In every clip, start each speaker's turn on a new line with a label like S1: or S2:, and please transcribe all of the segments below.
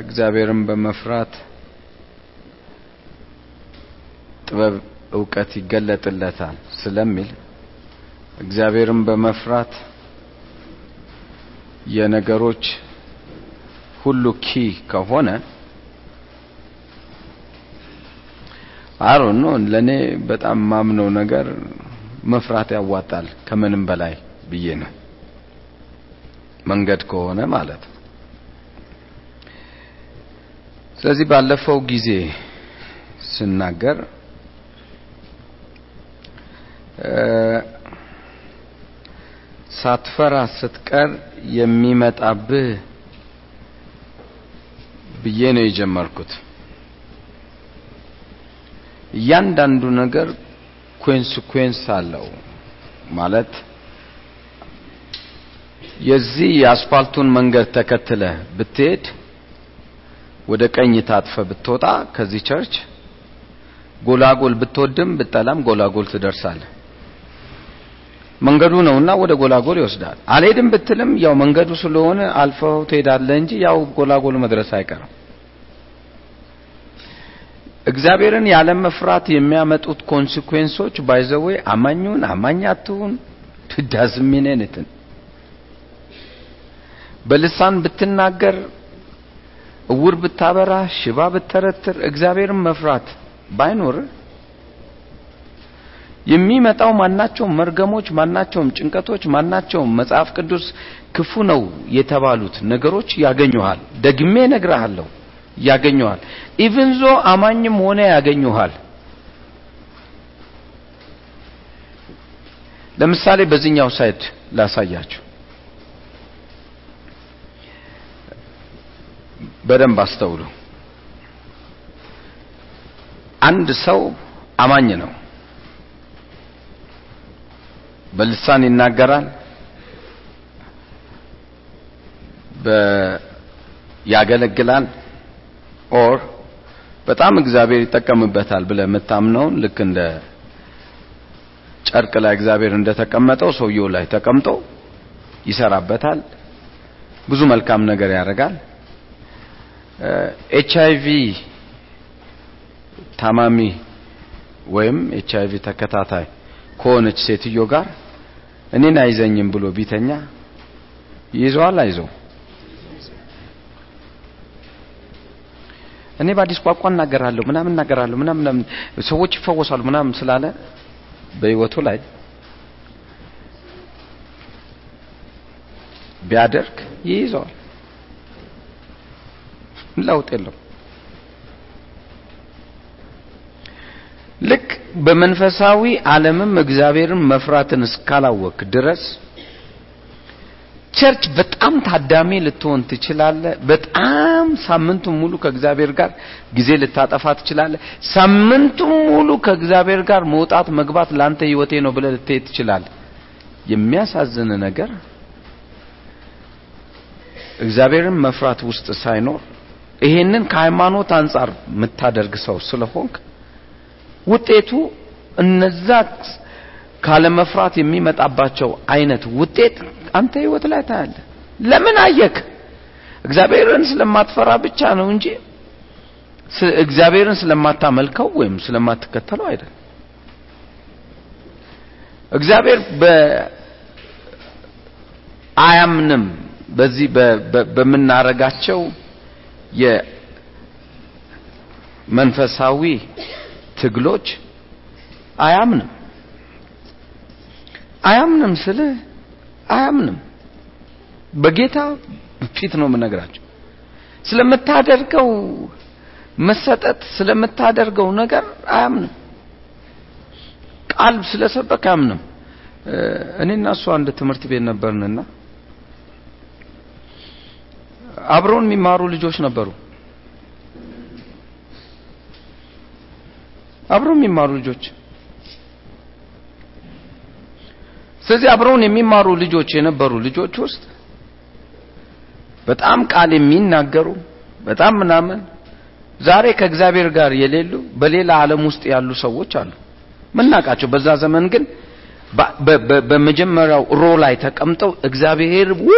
S1: እግዚአብሔርን በመፍራት ጥበብ እውቀት ይገለጥለታል ስለሚል እግዚአብሔርን በመፍራት የነገሮች ሁሉ ኪ ከሆነ አሮ ነው ለኔ በጣም ማምነው ነገር መፍራት ያዋጣል ከምንም በላይ ብዬ ነው። መንገድ ከሆነ ማለት ነው ስለዚህ ባለፈው ጊዜ ስናገር ሳትፈራ ስትቀር የሚመጣብህ ብዬ ነው የጀመርኩት። እያንዳንዱ ነገር ኮንሲኩዌንስ አለው ማለት የዚህ የአስፋልቱን መንገድ ተከትለ ብትሄድ ወደ ቀኝ ታጥፈ ብትወጣ ከዚህ church ጎላጎል ብትወድም ብጠላም ጎላጎል ትደርሳለህ። መንገዱ ነውና ወደ ጎላጎል ይወስዳል። አልሄድም ብትልም ያው መንገዱ ስለሆነ አልፈው ትሄዳለህ እንጂ ያው ጎላጎል መድረስ አይቀርም። እግዚአብሔርን ያለ መፍራት የሚያመጡት consequence ኦች by the way አማኙን አማኝ አትሁን ትዳዝሚኔንትን በልሳን ብትናገር እውር ብታበራ ሽባ ብትተረትር እግዚአብሔርን መፍራት ባይኖር የሚመጣው ማናቸውም መርገሞች ማናቸውም ጭንቀቶች ማናቸውም መጽሐፍ ቅዱስ ክፉ ነው የተባሉት ነገሮች ያገኙሃል። ደግሜ ነግረሃለሁ ያገኙሃል። even though አማኝም ሆነ ያገኙሃል። ለምሳሌ በዚህኛው side ላሳያችሁ በደንብ አስተውሉ። አንድ ሰው አማኝ ነው። በልሳን ይናገራል ያገለግላል or በጣም እግዚአብሔር ይጠቀምበታል ብለ የምታምነውን ልክ እንደ ጨርቅ ላይ እግዚአብሔር እንደተቀመጠው ሰውየው ላይ ተቀምጦ ይሰራበታል። ብዙ መልካም ነገር ያደርጋል ኤች አይቪ ታማሚ ወይም ኤች አይቪ ተከታታይ ከሆነች ሴትዮ ጋር እኔን አይዘኝም ብሎ ቢተኛ ይይዘዋል አይዘው እኔ በአዲስ ቋንቋ እናገራለሁ ምናምን እናገራለሁ ምናምን ሰዎች ይፈወሳሉ ምናምን ስላለ በህይወቱ ላይ ቢያደርግ ይይዘዋል ለውጥ የለው ልክ በመንፈሳዊ ዓለምም እግዚአብሔርን መፍራትን እስካላወቅ ድረስ ቸርች በጣም ታዳሚ ልትሆን ትችላለ በጣም ሳምንቱን ሙሉ ከእግዚአብሔር ጋር ጊዜ ልታጠፋ ትችላለ ሳምንቱን ሙሉ ከእግዚአብሔር ጋር መውጣት መግባት ላንተ ህይወቴ ነው ብለ ልትሄድ ትችላለ የሚያሳዝን ነገር እግዚአብሔርን መፍራት ውስጥ ሳይኖር ይሄንን ከሃይማኖት አንጻር የምታደርግ ሰው ስለሆንክ ውጤቱ እነዛ ካለመፍራት የሚመጣባቸው አይነት ውጤት አንተ ህይወት ላይ ታያለ ለምን አየክ? እግዚአብሔርን ስለማትፈራ ብቻ ነው እንጂ እግዚአብሔርን ስለማታመልከው ወይም ስለማትከተለው አይደለም። እግዚአብሔር አያምንም በዚህ በምናረጋቸው የመንፈሳዊ ትግሎች አያምንም። አያምንም ስለ አያምንም። በጌታ ፊት ነው የምነግራቸው። ስለምታደርገው መሰጠት ስለምታደርገው ነገር አያምንም። ቃል ስለሰበክ አያምንም። እኔና እሱ አንድ ትምህርት ቤት ነበርንና አብረውን የሚማሩ ልጆች ነበሩ። አብረው የሚማሩ ልጆች። ስለዚህ አብረውን የሚማሩ ልጆች የነበሩ ልጆች ውስጥ በጣም ቃል የሚናገሩ በጣም ምናምን ዛሬ ከእግዚአብሔር ጋር የሌሉ በሌላ ዓለም ውስጥ ያሉ ሰዎች አሉ። ምናቃቸው? በዛ ዘመን ግን በመጀመሪያው ሮ ላይ ተቀምጠው እግዚአብሔር ው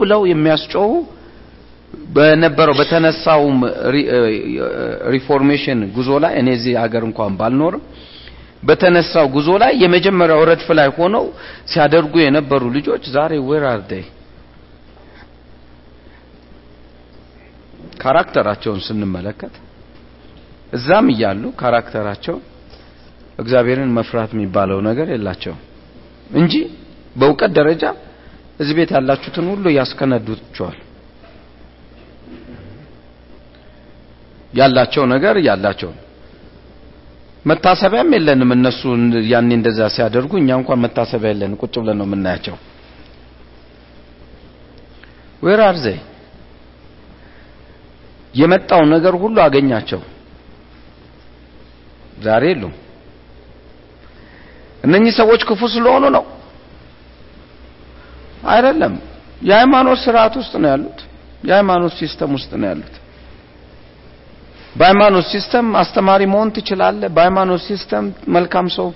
S1: ብለው የሚያስጮሁ በነበረው በተነሳውም reformation ጉዞ ላይ እኔ እዚህ ሀገር እንኳን ባልኖርም በተነሳው ጉዞ ላይ የመጀመሪያው ረድፍ ላይ ሆነው ሲያደርጉ የነበሩ ልጆች ዛሬ where are they character አቸውን ስንመለከት እዛም እያሉ character አቸው እግዚአብሔርን መፍራት የሚባለው ነገር የላቸውም እንጂ በእውቀት ደረጃ እዚህ ቤት ያላችሁትን ሁሉ ያስከነዱቸዋል። ያላቸው ነገር ያላቸው መታሰቢያም የለንም። እነሱ ያኔ እንደዛ ሲያደርጉ እኛ እንኳን መታሰቢያ የለን፣ ቁጭ ብለን ነው የምናያቸው። where are they የመጣው ነገር ሁሉ አገኛቸው፣ ዛሬ የሉም። እነኚህ ሰዎች ክፉ ስለሆኑ ነው አይደለም። የሃይማኖት ስርዓት ውስጥ ነው ያሉት። የሃይማኖት system ውስጥ ነው ያሉት። በሃይማኖት system አስተማሪ መሆን ትችላለህ። በሃይማኖት system መልካም ሰው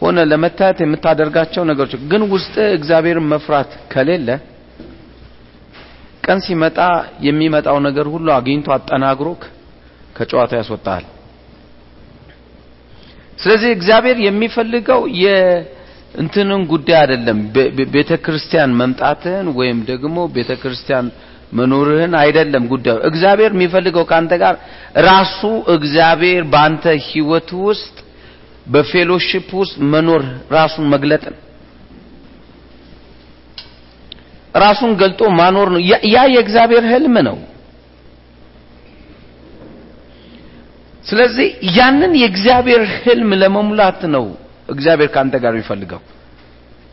S1: ሆነ ለመታየት የምታደርጋቸው ነገሮች ግን ውስጥ እግዚአብሔርን መፍራት ከሌለ ቀን ሲመጣ የሚመጣው ነገር ሁሉ አግኝቶ አጠናግሮክ ከጨዋታ ያስወጣል። ስለዚህ እግዚአብሔር የሚፈልገው የእንትንን ጉዳይ አይደለም። ቤተ ክርስቲያን መምጣትህን ወይም ደግሞ ቤተ ክርስቲያን መኖርህን አይደለም ጉዳዩ። እግዚአብሔር የሚፈልገው ካንተ ጋር ራሱ እግዚአብሔር በአንተ ህይወት ውስጥ በፌሎሺፕ ውስጥ መኖር ራሱን መግለጥን ራሱን ገልጦ ማኖር ነው። ያ የእግዚአብሔር ህልም ነው። ስለዚህ ያንን የእግዚአብሔር ህልም ለመሙላት ነው እግዚአብሔር ካንተ ጋር የሚፈልገው።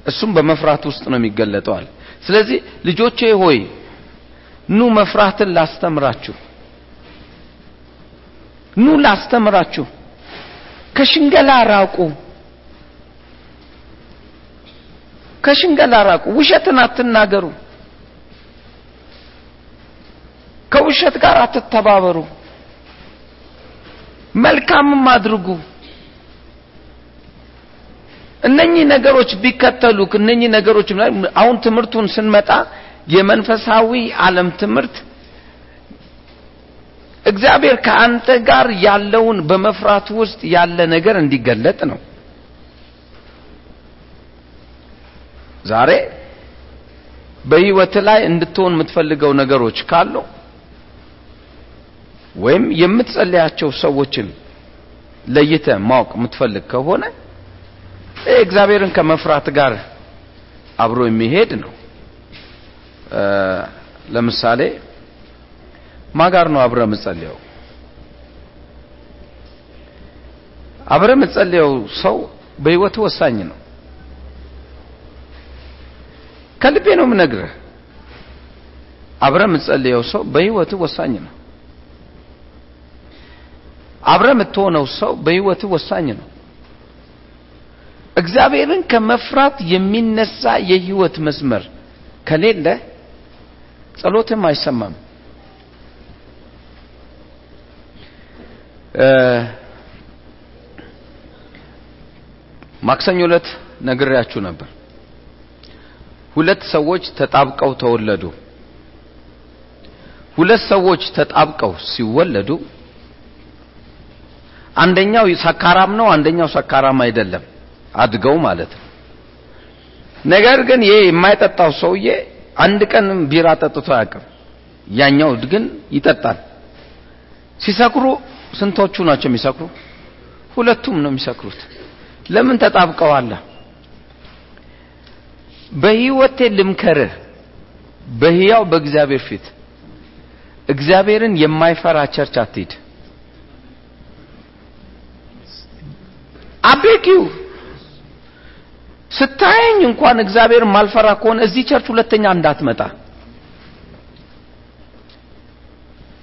S1: እሱም በመፍራት ውስጥ ነው የሚገለጠዋል። ስለዚህ ልጆቼ ሆይ ኑ መፍራትን ላስተምራችሁ፣ ኑ ላስተምራችሁ። ከሽንገላ ራቁ፣ ከሽንገላ ራቁ። ውሸትን አትናገሩ፣ ከውሸት ጋር አትተባበሩ፣ መልካምም አድርጉ። እነኚህ ነገሮች ቢከተሉ እነኚህ ነገሮች አሁን ትምህርቱን ስንመጣ የመንፈሳዊ ዓለም ትምህርት እግዚአብሔር ከአንተ ጋር ያለውን በመፍራት ውስጥ ያለ ነገር እንዲገለጥ ነው። ዛሬ በህይወት ላይ እንድትሆን የምትፈልገው ነገሮች ካሉ ወይም የምትጸልያቸው ሰዎችን ለይተ ማወቅ የምትፈልግ ከሆነ እግዚአብሔርን ከመፍራት ጋር አብሮ የሚሄድ ነው። ለምሳሌ ማጋር ነው አብረ የምጸልየው? አብረ የምጸልየው ሰው በህይወት ወሳኝ ነው። ከልቤ ነው የምነግርህ። አብረ የምጸልየው ሰው በህይወት ወሳኝ ነው። አብረ የምትሆነው ሰው በህይወት ወሳኝ ነው። እግዚአብሔርን ከመፍራት የሚነሳ የህይወት መስመር ከሌለ ጸሎትም አይሰማም። ማክሰኞ ዕለት ነግሬያችሁ ነበር። ሁለት ሰዎች ተጣብቀው ተወለዱ። ሁለት ሰዎች ተጣብቀው ሲወለዱ አንደኛው ሰካራም ነው፣ አንደኛው ሰካራም አይደለም። አድገው ማለት ነው። ነገር ግን ይሄ የማይጠጣው ሰውዬ አንድ ቀን ቢራ ጠጥቶ አያውቅም። ያኛው ግን ይጠጣል። ሲሰክሩ ስንቶቹ ናቸው የሚሰክሩ? ሁለቱም ነው የሚሰክሩት። ለምን ተጣብቀዋል? በህይወቴ ልምከርህ፣ በህያው በእግዚአብሔር ፊት እግዚአብሔርን የማይፈራ church አትሂድ። አቤጊው ስታየኝ እንኳን እግዚአብሔር ማልፈራ ከሆነ እዚህ church ሁለተኛ እንዳትመጣ።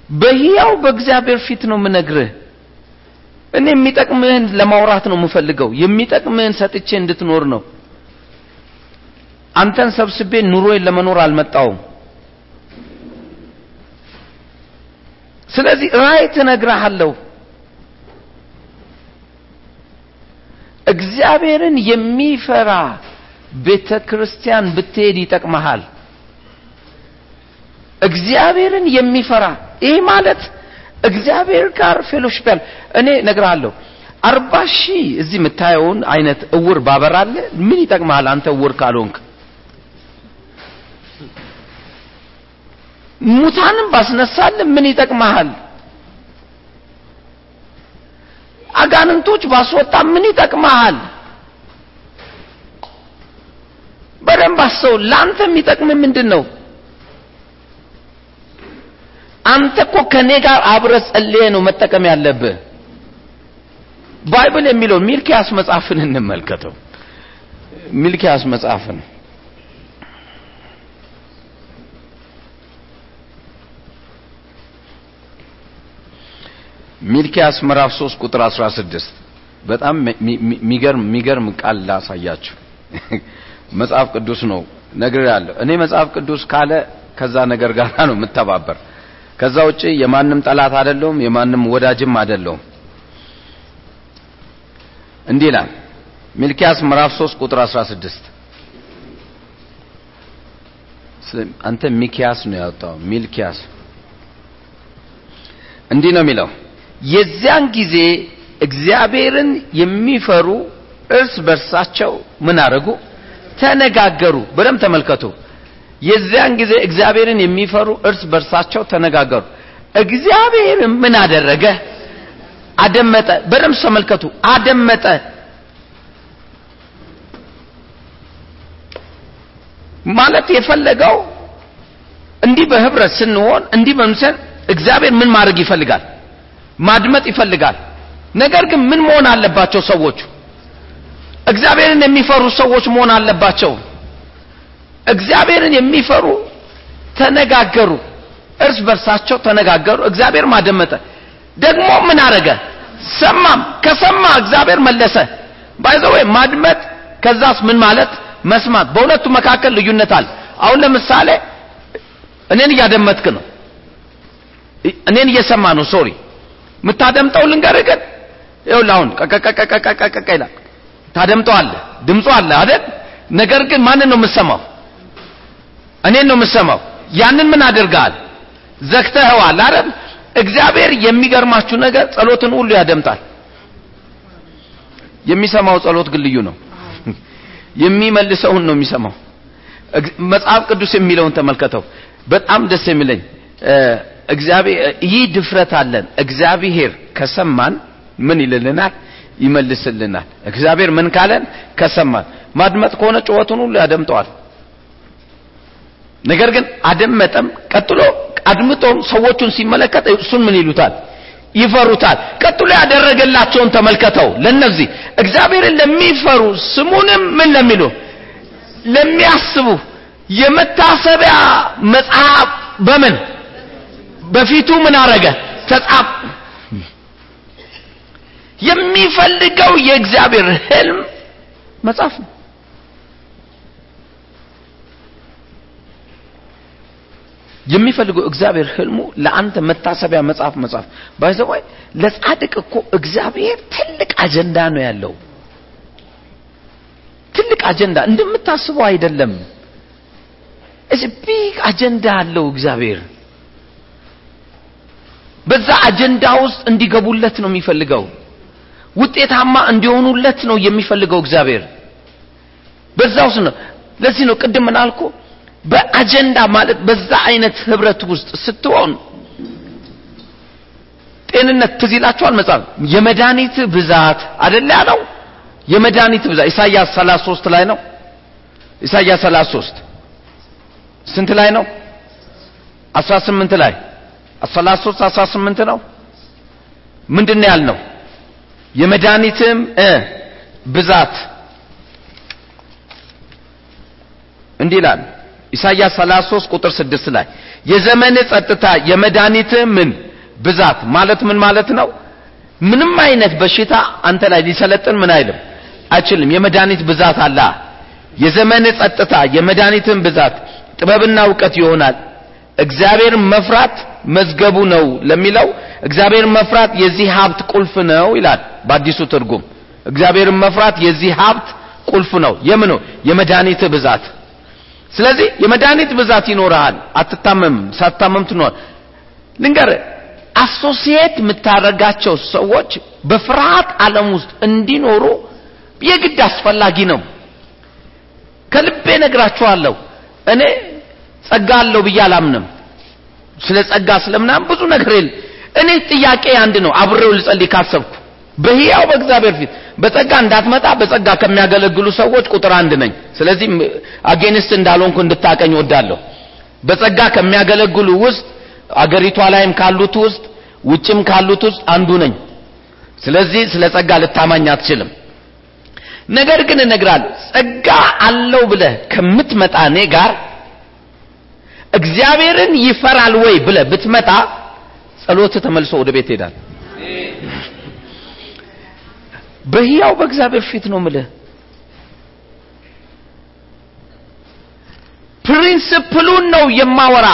S1: በህያው በእግዚአብሔር ፊት ነው የምነግርህ። እኔ የሚጠቅምህን ለማውራት ነው የምፈልገው። የሚጠቅምህን ሰጥቼ እንድትኖር ነው። አንተን ሰብስቤ ኑሮዬን ለመኖር አልመጣውም። ስለዚህ right እነግርሃለሁ። እግዚአብሔርን የሚፈራ ቤተ ክርስቲያን ብትሄድ ይጠቅመሃል። እግዚአብሔርን የሚፈራ ይህ ማለት እግዚአብሔር ጋር ፌሎሽፕ ያለ እኔ እነግርሃለሁ። አርባ ሺህ እዚህ የምታየውን አይነት እውር ባበራለ ምን ይጠቅመሃል አንተ እውር ካልሆንክ? ሙታንም ባስነሳል ምን ይጠቅመሃል አጋንንቶች ባስወጣ ምን ይጠቅመሃል? በደንብ አስተውል ለአንተ የሚጠቅም ምንድን ነው አንተ እኮ ከኔ ጋር አብረህ ጸልየህ ነው መጠቀም ያለብህ። Bible የሚለው ሚልኪያስ መጽሐፍን እንመልከተው። ሚልኪያስ መጽሐፍን ሚልኪያስ ምዕራፍ 3 ቁጥር 16 በጣም የሚገርም የሚገርም ቃል ላሳያችሁ። መጽሐፍ ቅዱስ ነው ነግር ያለው እኔ መጽሐፍ ቅዱስ ካለ ከዛ ነገር ጋር ነው የምተባበር። ከዛ ውጪ የማንም ጠላት አይደለሁም የማንም ወዳጅም አይደለሁም። እንዲህ ይላል ሚልኪያስ ምዕራፍ 3 ቁጥር 16 አንተ ሚኪያስ ነው ያወጣው ሚልኪያስ። እንዲህ ነው የሚለው የዚያን ጊዜ እግዚአብሔርን የሚፈሩ እርስ በርሳቸው ምን አረጉ? ተነጋገሩ። በደም ተመልከቱ። የዚያን ጊዜ እግዚአብሔርን የሚፈሩ እርስ በርሳቸው ተነጋገሩ። እግዚአብሔርም ምን አደረገ? አደመጠ። በደም ተመልከቱ። አደመጠ። ማለት የፈለገው እንዲህ በህብረት ስንሆን እንዲህ በምሰል እግዚአብሔር ምን ማድረግ ይፈልጋል ማድመጥ ይፈልጋል። ነገር ግን ምን መሆን አለባቸው ሰዎቹ? እግዚአብሔርን የሚፈሩ ሰዎች መሆን አለባቸው። እግዚአብሔርን የሚፈሩ ተነጋገሩ እርስ በርሳቸው ተነጋገሩ እግዚአብሔር ማደመጠ። ደግሞ ምን አረገ ሰማም ከሰማ እግዚአብሔር መለሰ። ባይዘወይ ማድመጥ ከዛስ ምን ማለት? መስማት። በሁለቱ መካከል ልዩነት አለ። አሁን ለምሳሌ እኔን እያደመጥክ ነው። እኔን እየሰማ ነው። ሶሪ የምታደምጠው ልንገርህ ግን? ይኸውልህ አሁን ቀቀቀቀቀቀቀ ይላል። ታደምጠዋለህ ድምፁ አለ አይደል? ነገር ግን ማንን ነው የምሰማው እኔን ነው የምሰማው ያንን ምን አድርገሃል? ዘግተኸዋል አይደል? እግዚአብሔር የሚገርማችሁ ነገር ጸሎትን ሁሉ ያደምጣል። የሚሰማው ጸሎት ግን ልዩ ነው። የሚመልሰውን ነው የሚሰማው። መጽሐፍ ቅዱስ የሚለውን ተመልከተው። በጣም ደስ የሚለኝ ይህ ድፍረት አለን። እግዚአብሔር ከሰማን ምን ይልልናል? ይመልስልናል። እግዚአብሔር ምን ካለን? ከሰማን። ማድመጥ ከሆነ ጩኸቱን ሁሉ ያደምጠዋል። ነገር ግን አደመጠም ቀጥሎ አድምጦም ሰዎቹን ሲመለከት እሱን ምን ይሉታል? ይፈሩታል። ቀጥሎ ያደረገላቸውን ተመልከተው። ለነዚህ እግዚአብሔርን ለሚፈሩ ስሙንም ምን ለሚሉ? ለሚያስቡ የመታሰቢያ መጽሐፍ በምን በፊቱ ምን አረገ? ተጻፍ የሚፈልገው የእግዚአብሔር ህልም መጽሐፍ ነው። የሚፈልገው እግዚአብሔር ህልሙ ለአንተ መታሰቢያ መጽሐፍ መጽሐፍ by the way ለጻድቅ እኮ እግዚአብሔር ትልቅ አጀንዳ ነው ያለው። ትልቅ አጀንዳ እንደምታስበው አይደለም። እዚ big አጀንዳ አለው እግዚአብሔር በዛ አጀንዳ ውስጥ እንዲገቡለት ነው የሚፈልገው። ውጤታማ እንዲሆኑለት ነው የሚፈልገው እግዚአብሔር። በዛ ውስጥ ነው። ለዚህ ነው ቅድም ምናልኩ በአጀንዳ ማለት በዛ አይነት ህብረት ውስጥ ስትሆን ጤንነት ትዝ መጽሐፍ? የመድኃኒት ብዛት አደለ ያለው? የመድኃኒት ብዛት ኢሳያስ 33 ላይ ነው? ኢሳያስ 33 ስንት ላይ ነው? 18 ላይ 33 18 ነው? ምንድን ያልነው? የመድኃኒትም ብዛት። እንዲህ ይላል ኢሳይያስ 33 ቁጥር 6 ላይ የዘመን ጸጥታ የመድኃኒት ምን? ብዛት ማለት ምን ማለት ነው? ምንም አይነት በሽታ አንተ ላይ ሊሰለጥን ምን አይልም? አይችልም። የመድኃኒት ብዛት አለ የዘመን ጸጥታ የመድኃኒትን ብዛት ጥበብና እውቀት ይሆናል እግዚአብሔር መፍራት መዝገቡ ነው ለሚለው እግዚአብሔር መፍራት የዚህ ሀብት ቁልፍ ነው ይላል በአዲሱ ትርጉም። እግዚአብሔርን መፍራት የዚህ ሀብት ቁልፍ ነው። የምኑ? የመድኃኒት ብዛት። ስለዚህ የመድኃኒት ብዛት ይኖርሃል። አትታመም ሳትታመም ትኖር። ልንገር አሶሲየት የምታደርጋቸው ሰዎች በፍርሃት ዓለም ውስጥ እንዲኖሩ የግድ አስፈላጊ ነው። ከልቤ ነግራችኋለሁ እኔ ጸጋ አለው ብዬ አላምንም። ስለ ጸጋ ስለምናም ብዙ ነገር የለ እኔ ጥያቄ አንድ ነው አብሬው ልጸልይ ካሰብኩ። በህያው በእግዚአብሔር ፊት በጸጋ እንዳትመጣ በጸጋ ከሚያገለግሉ ሰዎች ቁጥር አንድ ነኝ። ስለዚህ አጌንስት እንዳልሆንኩ እንድታቀኝ ወዳለሁ በጸጋ ከሚያገለግሉ ውስጥ አገሪቷ ላይም ካሉት ውስጥ ውጭም ካሉት ውስጥ አንዱ ነኝ። ስለዚህ ስለ ጸጋ ልታማኝ አትችልም። ነገር ግን እነግራለሁ ጸጋ አለው ብለህ ከምትመጣ እኔ ጋር እግዚአብሔርን ይፈራል ወይ ብለህ ብትመጣ ጸሎት ተመልሶ ወደ ቤት ሄዳል በህያው በእግዚአብሔር ፊት ነው ምልህ principle ኡን ነው የማወራ።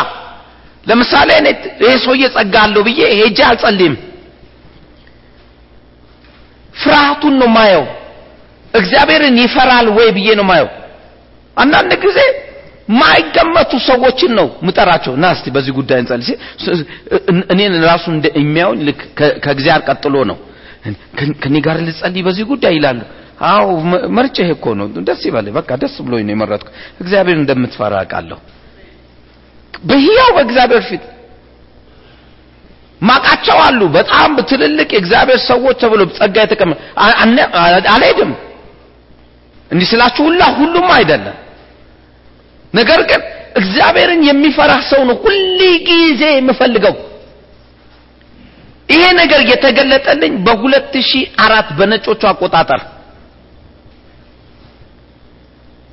S1: ለምሳሌ እኔ ይሄ ሰውዬ ጸጋ አለው ብዬ ሄጄ አልጸልይም። ፍርሃቱን ነው ማየው እግዚአብሔርን ይፈራል ወይ ብዬ ነው ማየው አንዳንድ ጊዜ ማይገመቱ ሰዎችን ነው ምጠራቸው። ና እስቲ በዚህ ጉዳይ እንጸልይ። እኔን ራሱ የሚያዩኝ ልክ ከእግዚአብሔር ቀጥሎ ነው። ከኔ ጋር ልጸልይ በዚህ ጉዳይ ይላሉ። አዎ መርጬህ እኮ ነው። ደስ ይበልህ። በቃ ደስ ብሎኝ ነው የመረጥኩ እግዚአብሔር እንደምትፈራ አውቃለሁ። በህያው በእግዚአብሔር ፊት ማቃቸው አሉ። በጣም ትልልቅ የእግዚአብሔር ሰዎች ተብሎ ጸጋ የተቀመ አልሄድም። እንዲህ ስላችሁ ሁላ ሁሉም አይደለም ነገር ግን እግዚአብሔርን የሚፈራ ሰው ነው ሁል ጊዜ የምፈልገው። ይሄ ነገር የተገለጠልኝ በሁለት ሺህ አራት በነጮቹ አቆጣጠር።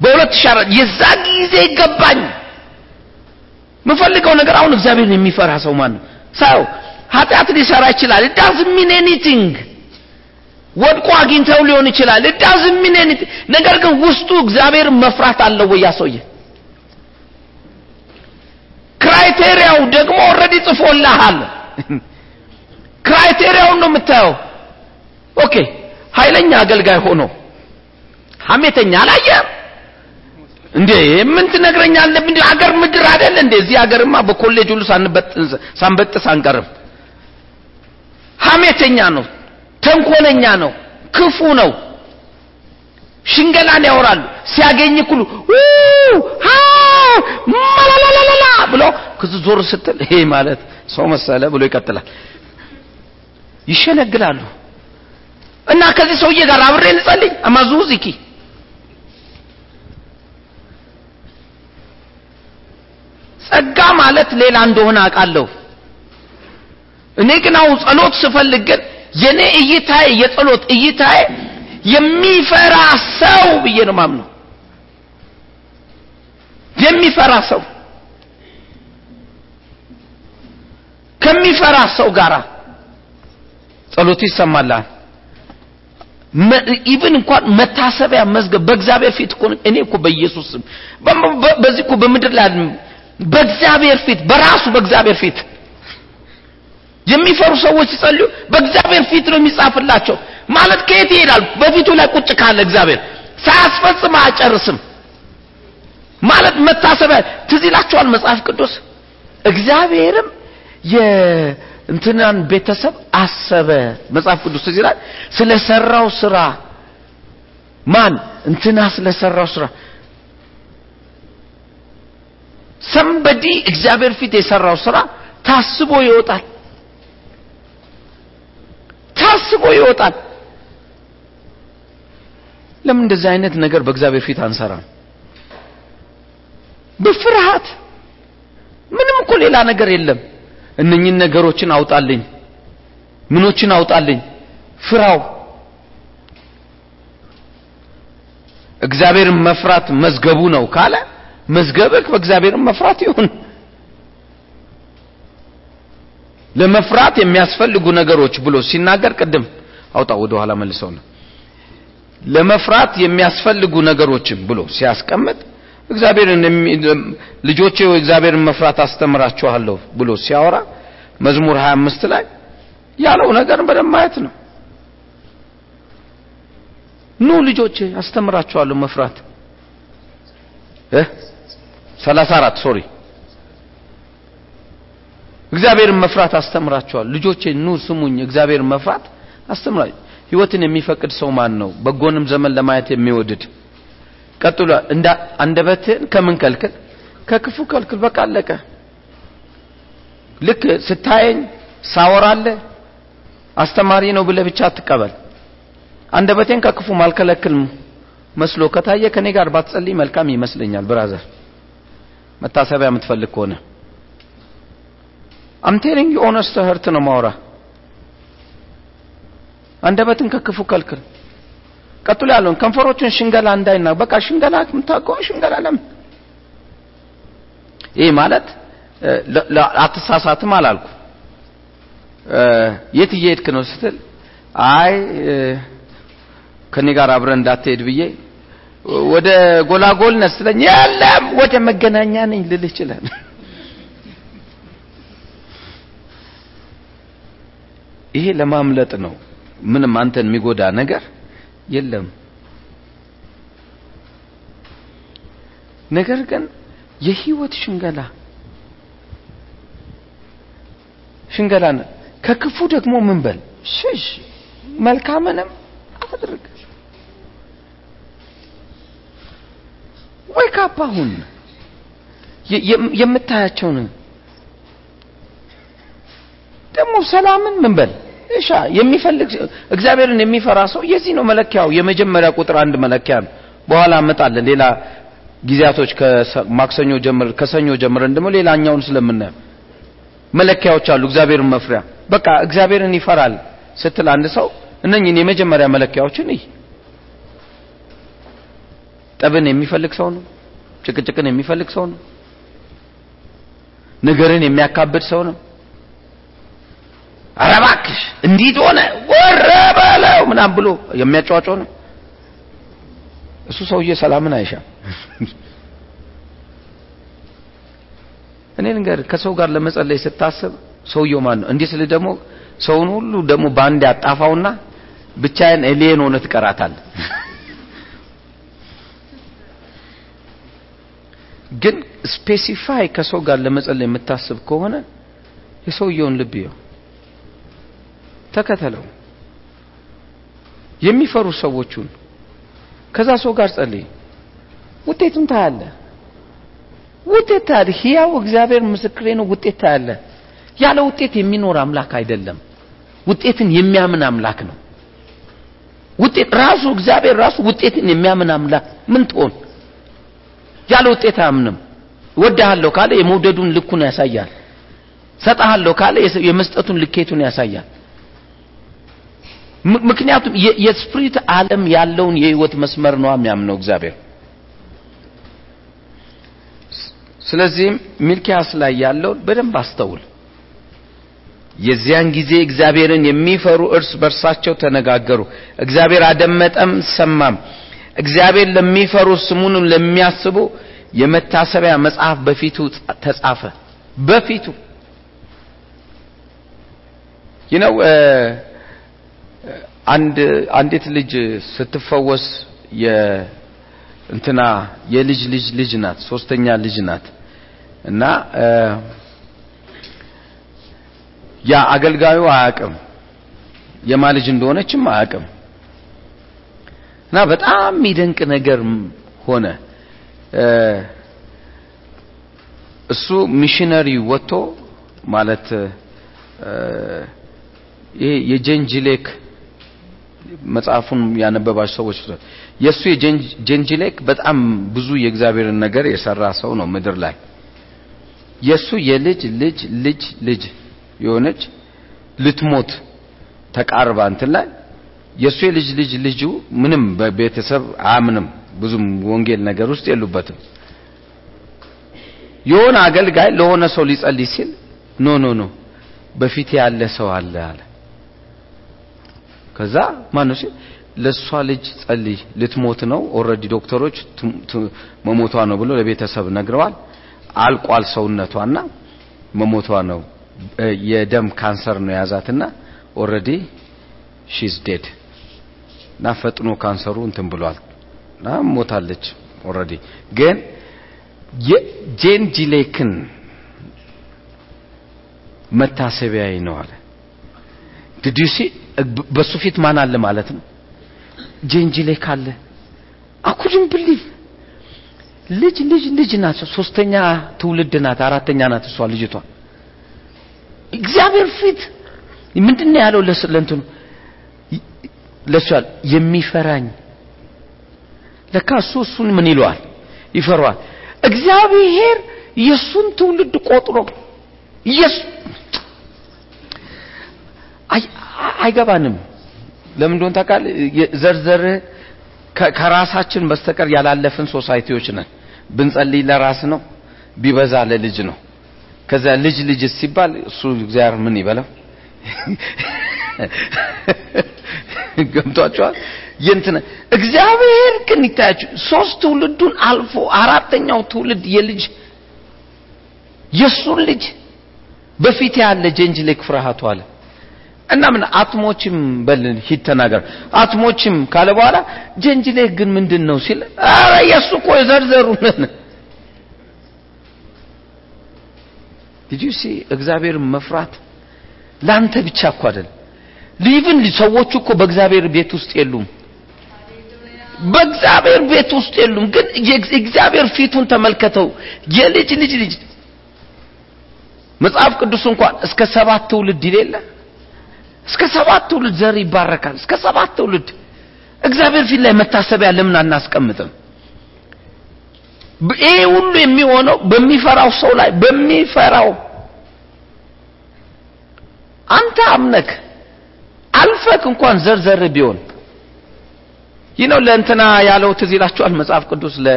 S1: በሁለት ሺህ አራት የዛ ጊዜ ገባኝ። የምፈልገው ነገር አሁን እግዚአብሔርን የሚፈራ ሰው ማን ነው? ሰው ኃጢአት ሊሰራ ይችላል። Doesn't mean anything. ወድቆ አግኝተው ሊሆን ይችላል። Doesn't mean anything. ነገር ግን ውስጡ እግዚአብሔርን መፍራት አለው ወይ? ያሰውየ criteria ው ደግሞ already ጽፎልሃል። criteria ውን ነው የምታየው። okay ኃይለኛ አገልጋይ ሆኖ። ሐሜተኛ አላየም እንዴ ምን ትነግረኛለህ? እንዴ አገር ምድር አይደል እንዴ? እዚህ አገርማ በኮሌጅ ሁሉ ሳንበጥስ አንቀርም። ሐሜተኛ ነው ተንኮለኛ ነው ክፉ ነው። ሽንገላን ያወራሉ። ሲያገኝ ሁሉ ማላላላላ ብሎ ክዙ ዞር ስትል ይሄ ማለት ሰው መሰለ ብሎ ይቀጥላል። ይሸነግላሉ። እና ከዚህ ሰውዬ ጋር አብሬ ልጸልይ? አማዙዚኪ ጸጋ ማለት ሌላ እንደሆነ አውቃለሁ። እኔ ግን አሁን ጸሎት ስፈልግ ግን የኔ እይታዬ የጸሎት እይታዬ የሚፈራ ሰው ብዬ ነው ማምነው የሚፈራ ሰው ከሚፈራ ሰው ጋራ ጸሎት ይሰማላል። even እንኳን መታሰቢያ መዝገብ በእግዚአብሔር ፊት እኮ እኔ እኮ በኢየሱስ በዚህ እኮ በምድር ላይ በእግዚአብሔር ፊት በራሱ በእግዚአብሔር ፊት የሚፈሩ ሰዎች ሲጸልዩ በእግዚአብሔር ፊት ነው የሚጻፍላቸው። ማለት ከየት ይሄዳል? በፊቱ ላይ ቁጭ ካለ እግዚአብሔር ሳያስፈጽም አጨርስም ማለት መታሰቢያ ትዝ ይላችኋል መጽሐፍ ቅዱስ? እግዚአብሔርም የእንትናን ቤተሰብ አሰበ። መጽሐፍ ቅዱስ ትዝ ይላል ስለሰራው ስራ ማን? እንትና ስለሰራው ስራ ሰንበዲ እግዚአብሔር ፊት የሰራው ስራ ታስቦ ይወጣል። ታስቦ ይወጣል። ለምን እንደዚህ አይነት ነገር በእግዚአብሔር ፊት አንሰራም? በፍርሃት ምንም እኮ ሌላ ነገር የለም እነኝን ነገሮችን አውጣልኝ ምኖችን አውጣልኝ። ፍራው። እግዚአብሔርን መፍራት መዝገቡ ነው ካለ መዝገብህ በእግዚአብሔርን መፍራት ይሁን። ለመፍራት የሚያስፈልጉ ነገሮች ብሎ ሲናገር ቅድም አውጣ ወደ ኋላ መልሰው ነው። ለመፍራት የሚያስፈልጉ ነገሮችን ብሎ ሲያስቀምጥ እግዚአብሔርን ልጆቼ እግዚአብሔርን መፍራት አስተምራችኋለሁ ብሎ ሲያወራ መዝሙር 25 ላይ ያለው ነገር በደንብ ማየት ነው። ኑ ልጆቼ አስተምራችኋለሁ መፍራት። 34 ሶሪ። እግዚአብሔርን መፍራት አስተምራቸዋል ልጆቼ ኑ ስሙኝ እግዚአብሔርን መፍራት አስተምራቸው ህይወትን የሚፈቅድ ሰው ማን ነው? በጎንም ዘመን ለማየት የሚወድድ ቀጥሎ እንደ አንደበትህን ከምን ከልክል ከክፉ ከልክል በቃ አለቀ። ልክ ስታየኝ ሳወራለ አስተማሪ ነው ብለህ ብቻ አትቀበል። አንደበቴን ከክፉ ማልከለክል መስሎ ከታየ ከኔ ጋር ባትጸልይ መልካም ይመስለኛል brother። መታሰቢያ የምትፈልግ ከሆነ። I'm telling ነው ማውራ አንደበትን ከክፉ ከልክል ቀጥሎ ያለውን ከንፈሮችን ሽንገላ እንዳይና በቃ ሽንገላ የምታውቀው ሽንገላ ለምን? ይህ ማለት አትሳሳትም አላልኩ። የት እየሄድክ ነው ስትል አይ ከኔ ጋር አብረን እንዳትሄድ ብዬ ወደ ጎላጎል ነህ የለም ወደ መገናኛ ነኝ ልልህ ይችላል። ይሄ ለማምለጥ ነው ምንም አንተን የሚጎዳ ነገር የለም። ነገር ግን የህይወት ሽንገላ ሽንገላ ከክፉ ደግሞ ምን በል? ሽሽ መልካምንም አድርግ። ወይ ካፕ አሁን የምታያቸውን ደግሞ ሰላምን ምን በል እሻ የሚፈልግ እግዚአብሔርን የሚፈራ ሰው የዚህ ነው መለኪያው። የመጀመሪያ ቁጥር አንድ መለኪያ ነው። በኋላ አመጣለን ሌላ ጊዜያቶች ከማክሰኞ ጀምር ከሰኞ ጀምረን ደግሞ ሌላኛውን ስለምናየው መለኪያዎች አሉ። እግዚአብሔርን መፍሪያ። በቃ እግዚአብሔርን ይፈራል ስትል አንድ ሰው እነኝን የመጀመሪያ መለኪያዎችን ይህ ጠብን የሚፈልግ ሰው ነው። ጭቅጭቅን የሚፈልግ ሰው ነው። ነገርን የሚያካብድ ሰው ነው አረባክሽ እንዲት ሆነ ወረበለው ምናም ብሎ የሚያጫዋጨው ነው። እሱ ሰውዬ ሰላምን አይሻም። እኔ ነገር ከሰው ጋር ለመጸለይ ስታስብ ሰውየው ማን ነው? እንዲህ ስል ደግሞ ሰውን ሁሉ ደግሞ በአንድ ያጣፋውና ብቻዬን ኤሊየን ሆነ ትቀራታል ግን ስፔሲፋይ ከሰው ጋር ለመጸለይ የምታስብ ከሆነ የሰውየውን ልብ ይው ተከተለው። የሚፈሩ ሰዎቹን። ከዛ ሰው ጋር ጸልይ። ውጤቱን ታያለ ውጤት ታያለ ህያው እግዚአብሔር ምስክሬ ነው። ውጤት ታያለ ያለ ውጤት የሚኖር አምላክ አይደለም። ውጤትን የሚያምን አምላክ ነው። ውጤት ራሱ እግዚአብሔር ራሱ ውጤትን የሚያምን አምላክ ምን ትሆን? ያለ ውጤት አያምንም። ወድሃለሁ ካለ የመውደዱን ልኩን ያሳያል። ሰጣሃለሁ ካለ የመስጠቱን ልኬቱን ያሳያል ምክንያቱም የስፕሪት ዓለም ያለውን የህይወት መስመር ነው የሚያምነው እግዚአብሔር። ስለዚህም ሚልኪያስ ላይ ያለውን በደንብ አስተውል። የዚያን ጊዜ እግዚአብሔርን የሚፈሩ እርስ በርሳቸው ተነጋገሩ። እግዚአብሔር አደመጠም ሰማም። እግዚአብሔር ለሚፈሩ ስሙንም ለሚያስቡ የመታሰቢያ መጽሐፍ በፊቱ ተጻፈ። በፊቱ። ይነው አንድ አንዲት ልጅ ስትፈወስ የእንትና የልጅ ልጅ ልጅ ናት ሶስተኛ ልጅ ናት። እና ያ አገልጋዩ አያቅም የማ ልጅ እንደሆነችም አያቅም እና በጣም የሚደንቅ ነገር ሆነ። እሱ ሚሽነሪ ወጥቶ ማለት ይሄ የጀንጅሌክ መጽሐፉን ያነበባቸው ሰዎች የእሱ የጀንጅሌክ በጣም ብዙ የእግዚአብሔርን ነገር የሰራ ሰው ነው ምድር ላይ። የእሱ የልጅ ልጅ ልጅ ልጅ የሆነች ልትሞት ተቃርባ እንትን ላይ የእሱ የልጅ ልጅ ልጁ ምንም በቤተሰብ አያምንም። ብዙም ወንጌል ነገር ውስጥ የሉበትም። የሆነ አገልጋይ ለሆነ ሰው ሊጸልይ ሲል no no no በፊት ያለ ሰው አለ አለ ከዛ ማነው ሲል ለእሷ ልጅ ጸልይ። ልትሞት ነው? already ዶክተሮች መሞቷ ነው ብሎ ለቤተሰብ ነግረዋል። አልቋል ሰውነቷና መሞቷ ነው። የደም ካንሰር ነው የያዛትና already she's dead እና ፈጥኖ ካንሰሩ እንትን ብሏል። እና ሞታለች already። ግን የ John G. Lake ን መታሰቢያዬ ነው አለ። did you see በሱ ፊት ማን አለ ማለት ነው? John G. Lake አለ I couldn't believe ልጅ ልጅ ልጅ ናት ሶስተኛ ትውልድ ናት አራተኛ ናት እሷ ልጅቷ። እግዚአብሔር ፊት ምንድነው ያለው ለእንትኑ? ለሱ ያለ የሚፈራኝ። ለካ እሱ እሱን ምን ይለዋል? ይፈራዋል። እግዚአብሔር የሱን ትውልድ ቆጥሮ ኢየሱ አይገባንም። ለምን እንደሆነ ታውቃለህ? ዘርዘር ከራሳችን በስተቀር ያላለፍን ሶሳይቲዎች ነን። ብንጸልይ ለራስ ነው ቢበዛ ለልጅ ነው። ከዛ ልጅ ልጅ ሲባል እሱ እግዚአብሔር ምን ይበለው? ገብቷቸዋል የንትነ እግዚአብሔር ግን ይታያችሁ ሶስት ትውልዱን አልፎ አራተኛው ትውልድ የልጅ የሱን ልጅ በፊት ያለ John G. Lake ፍርሃቱ አለ እና ምን አትሞችም በልን ሂድ ተናገር። አትሞችም ካለ በኋላ John G. Lake ግን ምንድን ነው ሲል አረ የሱ እኮ የዘርዘሩ ነን። did you see እግዚአብሔር መፍራት ላንተ ብቻ እኮ አይደል? even ሰዎቹ እኮ በእግዚአብሔር ቤት ውስጥ የሉም። በእግዚአብሔር ቤት ውስጥ የሉም። ግን እግዚአብሔር ፊቱን ተመልከተው። የልጅ ልጅ ልጅ መጽሐፍ ቅዱስ እንኳን እስከ ሰባት ትውልድ ይሌለ እስከ ሰባት ትውልድ ዘር ይባረካል። እስከ ሰባት ትውልድ እግዚአብሔር ፊት ላይ መታሰቢያ ለምን አናስቀምጥም? ይሄ ሁሉ የሚሆነው በሚፈራው ሰው ላይ በሚፈራው አንተ አምነክ አልፈክ እንኳን ዘርዘር ቢሆን ይህ ነው ለእንትና ያለው ትዝ ይላችኋል መጽሐፍ ቅዱስ ለ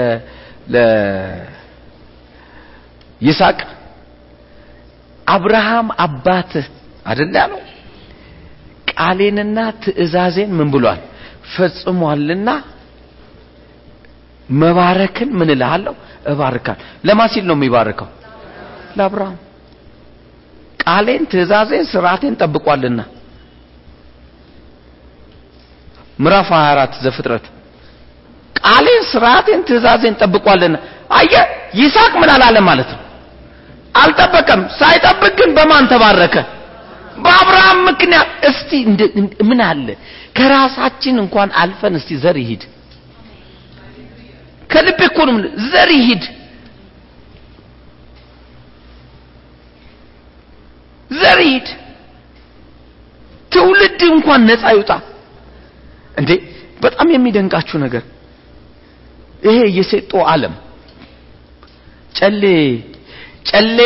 S1: ለ ይስሐቅ። አብርሃም አባትህ አይደል ያለው ቃሌንና ትእዛዜን ምን ብሏል? ፈጽሟልና መባረክን ምን እልሃለሁ? እባርካል። ለማ ሲል ነው የሚባርከው? ለአብርሃም። ቃሌን ትእዛዜን ስርዓቴን ጠብቋልና። ምዕራፍ 24 ዘፍጥረት። ቃሌን ስርዓቴን ትእዛዜን ጠብቋልና። አየ ይስሐቅ ምን አላለ ማለት ነው? አልጠበቀም። ሳይጠብቅ ግን በማን ተባረከ በአብርሃም ምክንያት እስቲ ምን አለ? ከራሳችን እንኳን አልፈን እስቲ ዘር ይሂድ። ከልቤ እኮ ነው ዘር ይሂድ። ዘር ይሂድ። ትውልድ እንኳን ነፃ ይውጣ። እንዴ በጣም የሚደንቃችሁ ነገር ይሄ የሴጦ ዓለም ጨሌ ጨሌ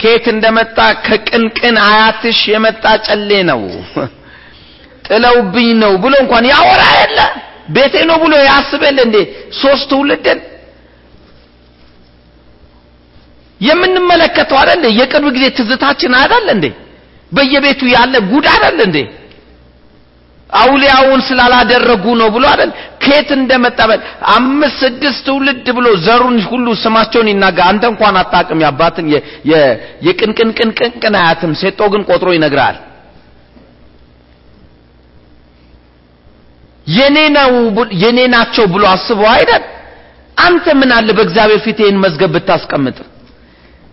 S1: ከየት እንደመጣ ከቅንቅን አያትሽ የመጣ ጨሌ ነው። ጥለውብኝ ነው ብሎ እንኳን ያወራ የለ። ቤቴ ነው ብሎ ያስበል እንዴ? ሶስት ትውልድን የምንመለከተው አይደል የቅርብ ጊዜ ትዝታችን አይደል እንዴ? በየቤቱ ያለ ጉድ አይደል እንዴ አውሊያውን ስላላደረጉ ነው ብሎ አይደል? ከየት እንደመጣ አምስት ስድስት ትውልድ ብሎ ዘሩን ሁሉ ስማቸውን ይናገር። አንተ እንኳን አታቅም ያባትን የቅንቅን ቅንቅን አያትም። ሴጦ ግን ቆጥሮ ይነግራል። የኔ ነው የኔ ናቸው ብሎ አስበው አይደል? አንተ ምን አለ በእግዚአብሔር ፊት ይህን መዝገብ ብታስቀምጥ?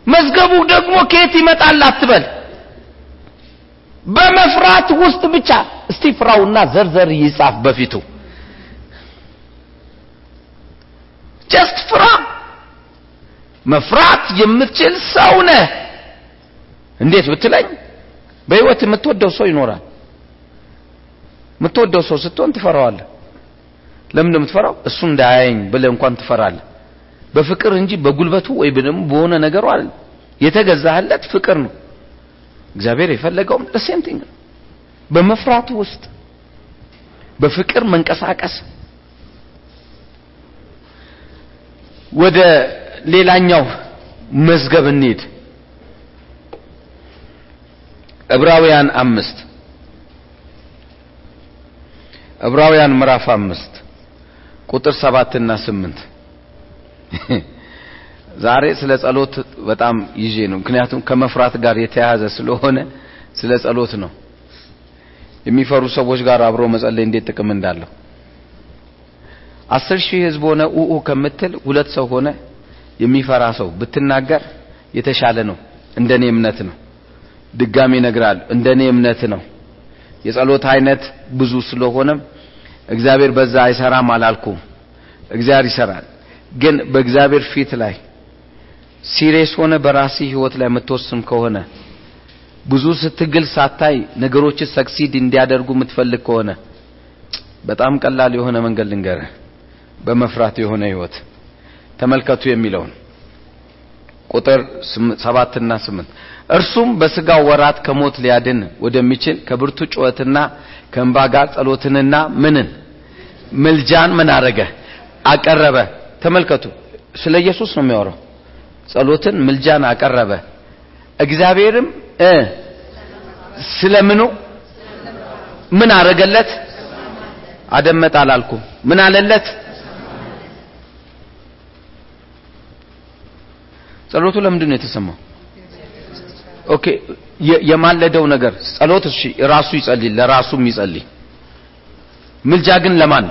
S1: መዝገቡ ደግሞ ከየት ይመጣል አትበል? በመፍራት ውስጥ ብቻ እስቲ ፍራውና ዘርዘር ይጻፍ በፊቱ። just ፍራ! መፍራት የምትችል ሰው ነህ! እንዴት ብትለኝ? በህይወት የምትወደው ሰው ይኖራል። የምትወደው ሰው ስትሆን ትፈራዋለህ። ለምን የምትፈራው? እሱ እንዳያየኝ ብለህ እንኳን ትፈራለህ። በፍቅር እንጂ በጉልበቱ ወይ ደግሞ በሆነ ነገሩ አይደል። የተገዛህለት ፍቅር ነው። እግዚአብሔር የፈለገውም ለሴንቲንግ ነው በመፍራቱ ውስጥ በፍቅር መንቀሳቀስ ወደ ሌላኛው መዝገብ እንሂድ። ዕብራውያን አምስት። ዕብራውያን ምዕራፍ አምስት ቁጥር ሰባትና ስምንት። ዛሬ ስለ ጸሎት በጣም ይዤ ነው። ምክንያቱም ከመፍራት ጋር የተያያዘ ስለሆነ ስለ ጸሎት ነው የሚፈሩ ሰዎች ጋር አብሮ መጸለይ እንዴት ጥቅም እንዳለው አስር ሺህ ህዝብ ሆነ ኡኡ ከምትል ሁለት ሰው ሆነ የሚፈራ ሰው ብትናገር የተሻለ ነው። እንደኔ እምነት ነው። ድጋሚ እነግራለሁ። እንደኔ እምነት ነው። የጸሎት አይነት ብዙ ስለሆነም እግዚአብሔር በዛ አይሰራም አላልኩም። እግዚአብሔር ይሰራል። ግን በእግዚአብሔር ፊት ላይ serious ሆነ በራስህ ህይወት ላይ የምትወስን ከሆነ ብዙ ስትግል ሳታይ ነገሮች succeed እንዲያደርጉ የምትፈልግ ከሆነ በጣም ቀላል የሆነ መንገድ ልንገርህ። በመፍራት የሆነ ህይወት ተመልከቱ የሚለውን ቁጥር ሰባትና ስምንት እርሱም በስጋው ወራት ከሞት ሊያድን ወደሚችል ከብርቱ ጩኸትና ከእንባ ጋር ጸሎትንና ምንን ምልጃን ምን አረገ አቀረበ። ተመልከቱ፣ ስለ ኢየሱስ ነው የሚያወራው። ጸሎትን ምልጃን አቀረበ። እግዚአብሔርም ስለምኑ ምን አረገለት? አደመጠ አላልኩም። ምን አለለት? ጸሎቱ ለምንድን ነው የተሰማው? okay የማለደው ነገር ጸሎት እሺ ራሱ ይጸልይ ለራሱም ይጸልይ ምልጃ ግን ለማን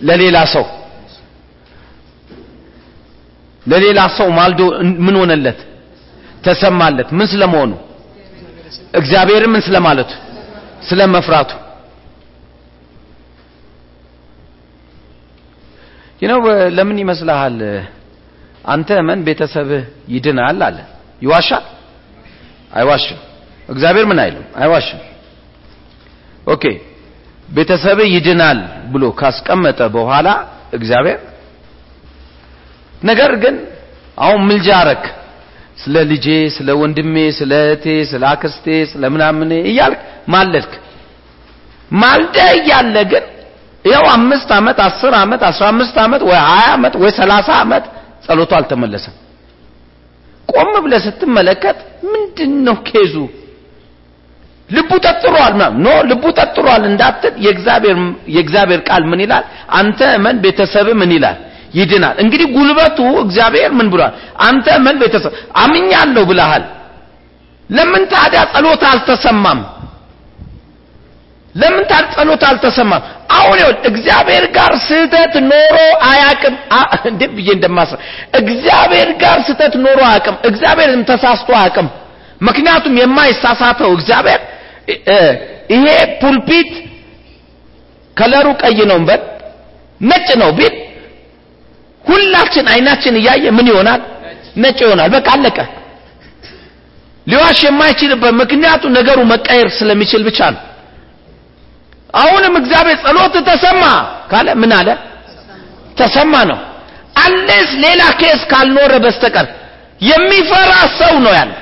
S1: ለሌላ ሰው ለሌላ ሰው ማልዶ ምን ሆነለት ተሰማለት። ምን ስለመሆኑ? እግዚአብሔር ምን ስለማለቱ? ስለመፍራቱ። ይነው ለምን ይመስልሃል? አንተ እመን ቤተሰብህ ይድናል አለ። ይዋሻል? አይዋሽም። እግዚአብሔር ምን አይልም? አይዋሽም። okay። ቤተሰብ ይድናል ብሎ ካስቀመጠ በኋላ እግዚአብሔር ነገር ግን አሁን ምልጃ አረክ ስለ ልጄ ስለ ወንድሜ ስለ እህቴ ስለ አክስቴ ስለ ምናምኔ እያልክ ማለድክ ማልደ እያለ ግን ይኸው አምስት ዓመት አስር ዓመት አስራ አምስት ዓመት ወይ ሀያ ዓመት ወይ ሰላሳ ዓመት ጸሎቱ አልተመለሰም። ቆም ብለህ ስትመለከት ምንድን ነው ኬዙ? ልቡ ጠጥሯል ኖ ልቡ ጠጥሯል እንዳትል የእግዚአብሔር የእግዚአብሔር ቃል ምን ይላል? አንተ እመን ቤተሰብ ምን ይላል ይድናል። እንግዲህ ጉልበቱ እግዚአብሔር ምን ብሏል? አንተ እመን ቤተሰብ አምኛለሁ ብለሃል። ለምን ታዲያ ጸሎት አልተሰማም? ለምን ታዲያ ጸሎት አልተሰማም? አሁን ይኸውልህ እግዚአብሔር ጋር ስህተት ኖሮ አያቅም እንዴ ብዬ እንደማስረ እግዚአብሔር ጋር ስህተት ኖሮ አያቅም እግዚአብሔርም ተሳስቶ አያቅም ምክንያቱም የማይሳሳተው እግዚአብሔር ይሄ ፑልፒት ከለሩ ቀይ ነው በል ነጭ ነው ቢል ሁላችን አይናችን እያየ ምን ይሆናል? ነጭ ይሆናል። በቃ አለቀ። ሊዋሽ የማይችልበት ምክንያቱ ነገሩ መቀየር ስለሚችል ብቻ ነው። አሁንም እግዚአብሔር ጸሎት ተሰማ ካለ ምን አለ? ተሰማ ነው። አንሌስ ሌላ ኬስ ካልኖረ በስተቀር የሚፈራ ሰው ነው ያለ።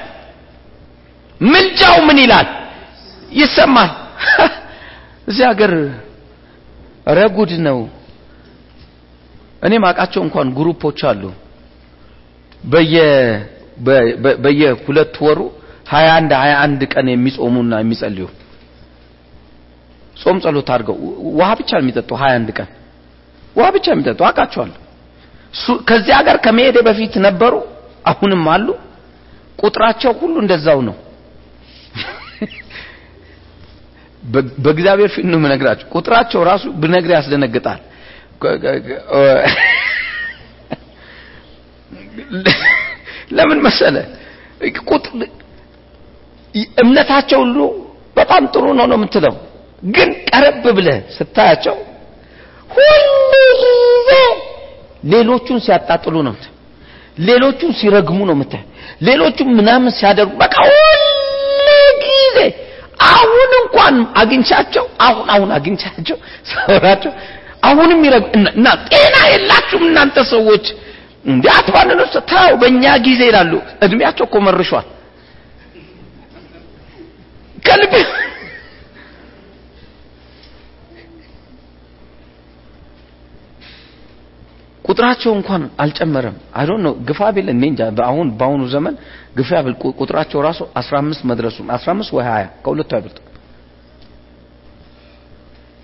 S1: ምልጃው ምን ይላል? ይሰማል። እዚህ ሀገር ረጉድ ነው እኔ ማቃቸው እንኳን ግሩፖች አሉ። በየ በየሁለት ወሩ 21 21 ቀን የሚጾሙና የሚጸልዩ ጾም ጸሎት አድርገው ውሃ ብቻ የሚጠጡ 21 ቀን ውሃ ብቻ የሚጠጡ አውቃቸዋለሁ። ከዚህ ሀገር ከመሄዴ በፊት ነበሩ አሁንም አሉ። ቁጥራቸው ሁሉ እንደዛው ነው። በእግዚአብሔር ፊት ነው የምነግራቸው ቁጥራቸው ራሱ ብነግር ያስደነግጣል ለምን መሰለ? እምነታቸው ሁሉ በጣም ጥሩ ነው ነው የምትለው። ግን ቀረብ ብለ ስታያቸው ሁሉ ጊዜ ሌሎቹን ሲያጣጥሉ ነው ሌሎቹን ሲረግሙ ነው ምታይ ሌሎቹን ምናምን ሲያደርጉ በቃ ሁሉ ጊዜ አሁን እንኳን አግኝቻቸው አሁን አሁን አግኝቻቸው ሰውራቸው አሁንም እና ጤና የላችሁም እናንተ ሰዎች። እንዴ አትባንኑ ታው በእኛ ጊዜ ይላሉ። እድሜያቸው እኮ መርሿል። ከልብ ቁጥራቸው እንኳን አልጨመረም። I don't know ግፋ ቢል እኔ እንጃ። አሁን በአሁኑ ዘመን ግፋ ቢል ቁጥራቸው ራሱ 15 መድረሱ 15 ወይ 20 ከሁለቱ አይበልጥ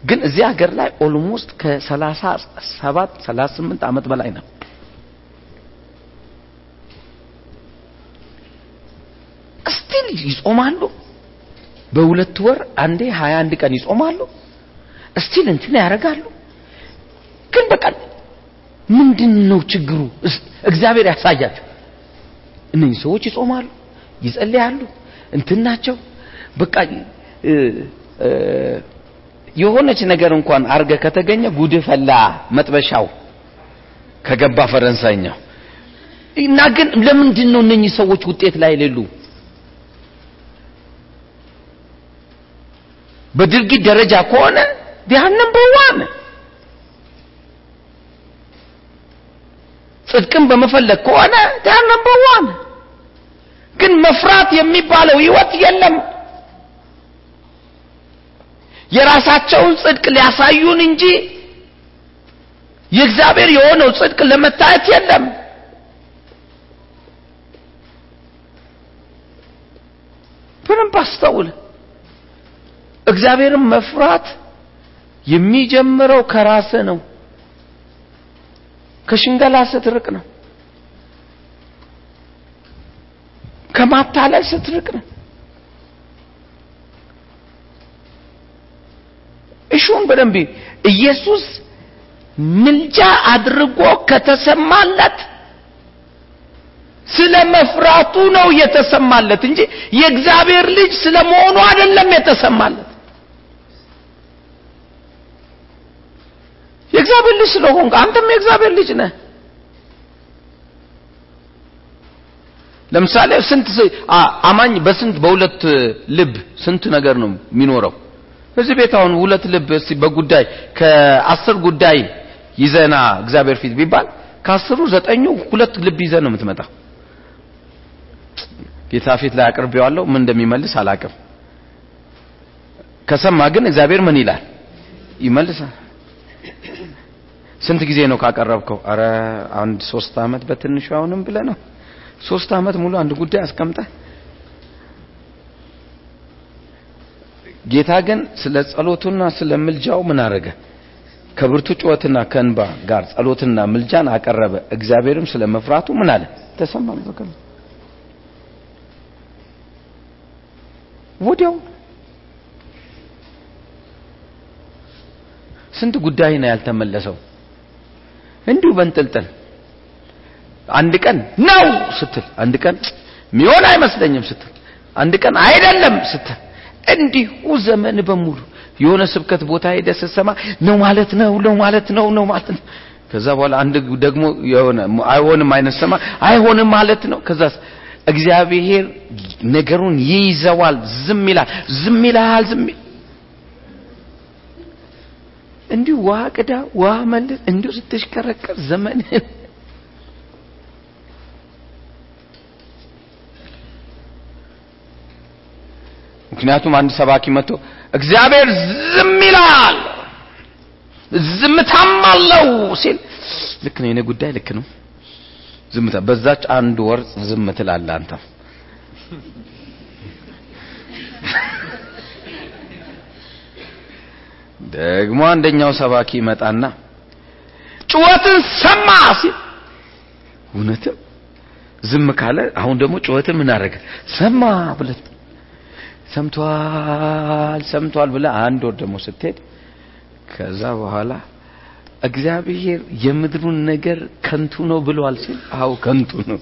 S1: ግን እዚህ ሀገር ላይ almost ከ37 38 ዓመት በላይ ነው still ይጾማሉ በሁለት ወር አንዴ 21 ቀን ይጾማሉ still እንትን ያደርጋሉ ግን በቃ ምንድን ነው ችግሩ? እግዚአብሔር ያሳያቸው። እነኚህ ሰዎች ይጾማሉ፣ ይጸልያሉ፣ እንትን ናቸው። በቃ የሆነች ነገር እንኳን አርገ ከተገኘ ጉድ ፈላ መጥበሻው ከገባ ፈረንሳይኛው እና ግን ለምንድን ነው እነኚህ ሰዎች ውጤት ላይ የሌሉ? በድርጊት ደረጃ ከሆነ they're number ጽድቅን በመፈለግ ከሆነ they're number ግን መፍራት የሚባለው ህይወት የለም። የራሳቸውን ጽድቅ ሊያሳዩን እንጂ የእግዚአብሔር የሆነው ጽድቅ ለመታየት የለም። በደንብ አስተውል። እግዚአብሔርን መፍራት የሚጀምረው ከራስ ነው። ከሽንገላ ስትርቅ ነው። ከማታለል ስትርቅ ነው። እሹን በደንብ ኢየሱስ ምልጃ አድርጎ ከተሰማለት ስለ መፍራቱ ነው የተሰማለት እንጂ የእግዚአብሔር ልጅ ስለ መሆኑ አይደለም የተሰማለት። የእግዚአብሔር ልጅ ስለሆንክ አንተም የእግዚአብሔር ልጅ ነህ። ለምሳሌ ስንት አማኝ በስንት በሁለት ልብ ስንት ነገር ነው የሚኖረው? እዚህ ቤት አሁን ሁለት ልብ በጉዳይ ከአስር ጉዳይ ይዘና እግዚአብሔር ፊት ቢባል ከአስሩ ዘጠኙ ሁለት ልብ ይዘህ ነው የምትመጣው። ጌታ ፊት ላይ አቅርቤዋለሁ። ምን እንደሚመልስ አላቅም። ከሰማ ግን እግዚአብሔር ምን ይላል? ይመልሳል። ስንት ጊዜ ነው ካቀረብከው? አረ አንድ ሶስት አመት በትንሹ አሁንም ብለህ ነው ሶስት አመት ሙሉ አንድ ጉዳይ አስቀምጠህ ጌታ ግን ስለ ጸሎቱና ስለ ምልጃው ምን አረገ? ከብርቱ ጩኸትና ከእንባ ጋር ጸሎትና ምልጃን አቀረበ። እግዚአብሔርም ስለ መፍራቱ ምን አለ? ተሰማም። በቃ ወዲያው ስንት ጉዳይ ነው ያልተመለሰው? እንዲሁ በንጥልጥል አንድ ቀን ነው ስትል፣ አንድ ቀን ሚሆን አይመስለኝም ስትል፣ አንድ ቀን አይደለም ስትል፣ እንዲሁ ዘመን በሙሉ የሆነ ስብከት ቦታ ሄደ ስትሰማ ነው ማለት ነው ነው ማለት ነው ነው ማለት ነው። ከዛ በኋላ አንድ ደግሞ የሆነ አይሆንም አይነት ሰማ አይሆንም ማለት ነው። ከዛ እግዚአብሔር ነገሩን ይይዘዋል፣ ዝም ይላል፣ ዝም ይላል፣ ዝም እንዲሁ ውሃ ቅዳ ውሃ መልስ እንዲሁ ስትሽከረከር ዘመን ምክንያቱም አንድ ሰባኪ መጥቶ እግዚአብሔር ዝም ይላል ዝምታም አለው ሲል ልክ ነው። የኔ ጉዳይ ልክ ነው። ዝምታ በዛች አንድ ወር ዝም ትላለህ አንተ። ደግሞ አንደኛው ሰባኪ ይመጣና ጩኸትን ሰማ ሲል እውነትም ዝም ካለ አሁን ደግሞ ጩኸትን ምን አደረገ? ሰማ ብለህ ሰምቷል ሰምቷል ብለህ አንድ ወር ደግሞ ስትሄድ ከዛ በኋላ እግዚአብሔር የምድሩን ነገር ከንቱ ነው ብሏል ሲል አው ከንቱ ነው።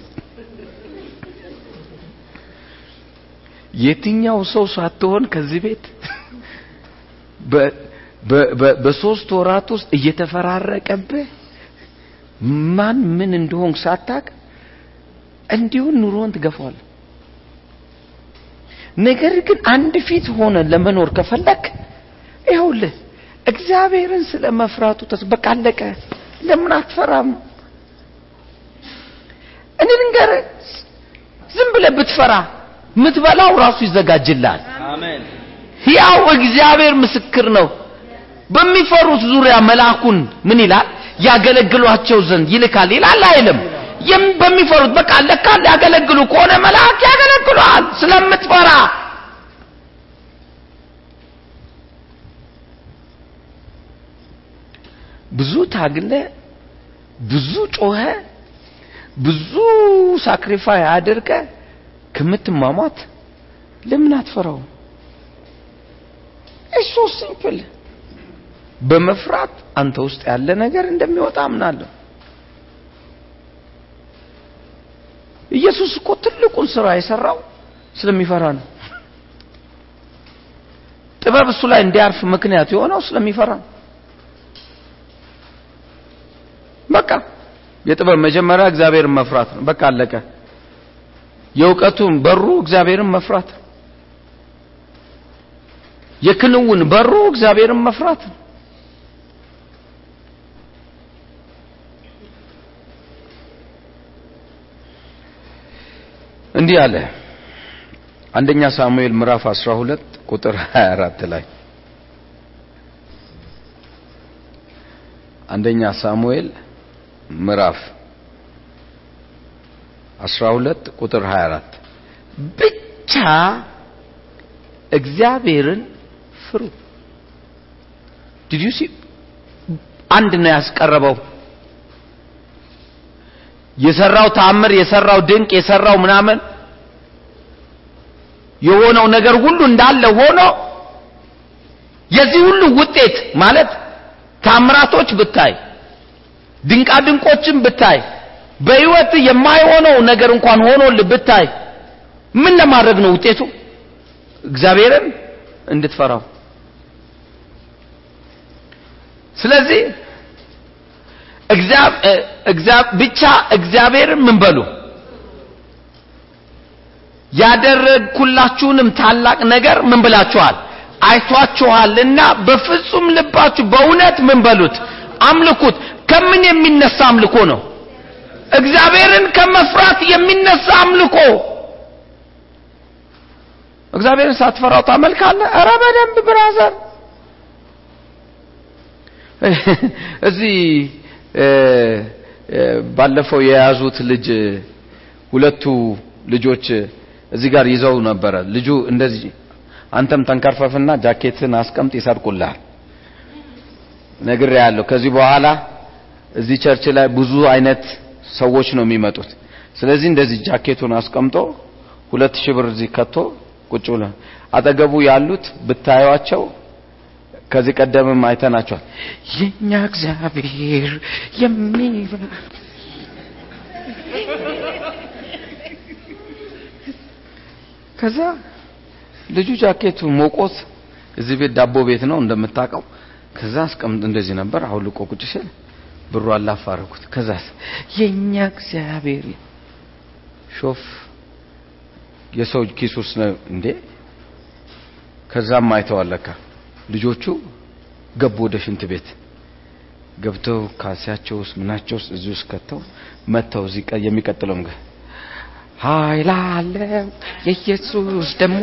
S1: የትኛው ሰው ሳትሆን ከዚህ ቤት በሶስት ወራት ውስጥ እየተፈራረቀብህ ማን ምን እንደሆን ሳታቅ እንዲሁ ኑሮን ትገፋዋል ነገር ግን አንድ ፊት ሆነ ለመኖር ከፈለክ ይኸውልህ እግዚአብሔርን ስለ መፍራቱ በቃ አለቀ። ለምን አትፈራም? እኔ ልንገርህ ዝም ብለህ ብትፈራ ምትበላው ራሱ ይዘጋጅልሃል።
S2: አሜን።
S1: ሕያው እግዚአብሔር ምስክር ነው። በሚፈሩት ዙሪያ መልአኩን ምን ይላል? ያገለግሏቸው ዘንድ ይልካል። ይላል አይልም በሚፈሩት በቃ ለካ ሊያገለግሉ ከሆነ መልአክ ያገለግሏል ስለምትፈራ። ብዙ ታግለ ብዙ ጮኸ ብዙ ሳክሪፋይ አድርገ ከምትሟሟት ለምን አትፈራው እሱ ሲምፕል። በመፍራት አንተ ውስጥ ያለ ነገር እንደሚወጣ አምናለሁ ኢየሱስ እኮ ትልቁን ስራ የሰራው ስለሚፈራ ነው። ጥበብ እሱ ላይ እንዲያርፍ ምክንያት የሆነው ስለሚፈራ ነው። በቃ የጥበብ መጀመሪያ እግዚአብሔርን መፍራት ነው። በቃ አለቀ። የእውቀቱን በሩ እግዚአብሔርን መፍራት ነው። የክንውን በሩ እግዚአብሔርን መፍራት ነው። እንዲህ አለ። አንደኛ ሳሙኤል ምዕራፍ 12 ቁጥር 24 ላይ አንደኛ ሳሙኤል ምዕራፍ 12 ቁጥር 24 ብቻ እግዚአብሔርን ፍሩ። did you see አንድ ነው ያስቀረበው። የሰራው ተአምር የሰራው ድንቅ የሰራው ምናምን የሆነው ነገር ሁሉ እንዳለ ሆኖ የዚህ ሁሉ ውጤት ማለት ታምራቶች ብታይ ድንቃ ድንቆችን ብታይ በህይወት የማይሆነው ነገር እንኳን ሆኖልህ ብታይ ምን ለማድረግ ነው ውጤቱ? እግዚአብሔርን እንድትፈራው። ስለዚህ ብቻ እግዚአብሔርን ምን በሉ ያደረግኩላችሁንም ታላቅ ነገር ምን ብላችኋል? አይቷችኋልና በፍጹም ልባችሁ በእውነት ምን በሉት? አምልኩት። ከምን የሚነሳ አምልኮ ነው? እግዚአብሔርን ከመፍራት የሚነሳ አምልኮ። እግዚአብሔርን ሳትፈራው ታመልካለህ? ኧረ በደንብ ብራዘር። እዚህ ባለፈው የያዙት ልጅ ሁለቱ ልጆች እዚህ ጋር ይዘው ነበረ። ልጁ እንደዚህ አንተም ተንከርፈፍና ጃኬትን አስቀምጥ ይሰርቁልሃል። ነግሬ ያለው ከዚህ በኋላ እዚህ ቸርች ላይ ብዙ አይነት ሰዎች ነው የሚመጡት። ስለዚህ እንደዚህ ጃኬቱን አስቀምጦ ሁለት ሺህ ብር እዚህ ከቶ ቁጭ ብሎ አጠገቡ ያሉት ብታዩቸው ከዚህ ቀደምም አይተናቸዋል። የኛ እግዚአብሔር የሚበላ ከዛ ልጁ ጃኬቱ ሞቆት እዚህ ቤት ዳቦ ቤት ነው እንደምታውቀው። ከዛ አስቀምጥ እንደዚህ ነበር። አውልቆ ቁጭ ሲል ብሩ አላፋረኩት ከዛ የኛ እግዚአብሔር ሾፍ የሰው ኪስ ውስጥ ነው እንዴ? ከዛም አይተዋለካ ልጆቹ ገቡ ወደ ሽንት ቤት። ገብተው ካሲያቸው ምናቸው ውስጥ እዚህ ውስጥ ከተው መጥተው እዚህ የሚቀጥለውም ጋር ኃይል አለው የኢየሱስ ደግሞ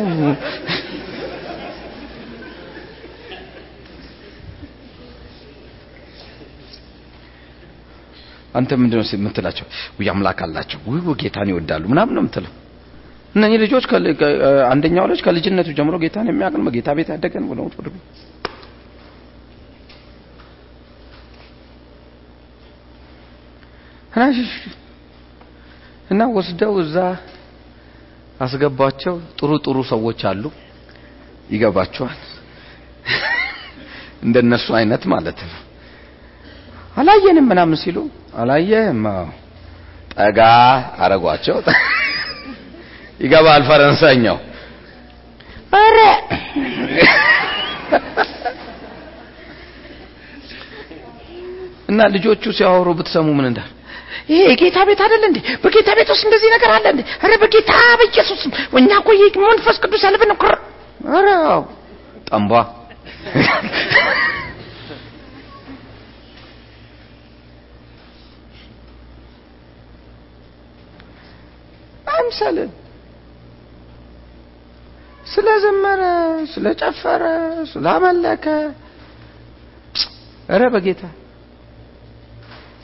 S1: አንተ ምንድነው የምትላቸው? ውይ አምላክ አላቸው፣ ውይ ጌታን ይወዳሉ ምናምን ነው የምትለው። እነኚህ ልጆች አንደኛው ልጅ ከልጅነቱ ጀምሮ ጌታን የሚያውቅ ነው፣ ጌታ ቤት ያደገ ነው። ብለው ወደ እና ወስደው እዛ አስገባቸው። ጥሩ ጥሩ ሰዎች አሉ፣ ይገባቸዋል። እንደነሱ አይነት ማለት ነው። አላየንም ምናምን ሲሉ አላየህም? ጠጋ አረጓቸው። ይገባል ፈረንሳይኛው። ኧረ እና ልጆቹ ሲያወሩ ብትሰሙ ምን እንዳል ይሄ የጌታ ቤት አይደል እንዴ? በጌታ ቤት ውስጥ እንደዚህ ነገር አለ እንዴ? ኧረ በጌታ በኢየሱስ እኛ እኮ መንፈስ ቅዱስ ያለብን ነው። ኧረ ጠንቧ አይምሰልን። ስለዘመረ፣ ስለጨፈረ፣ ስላመለከ ኧረ በጌታ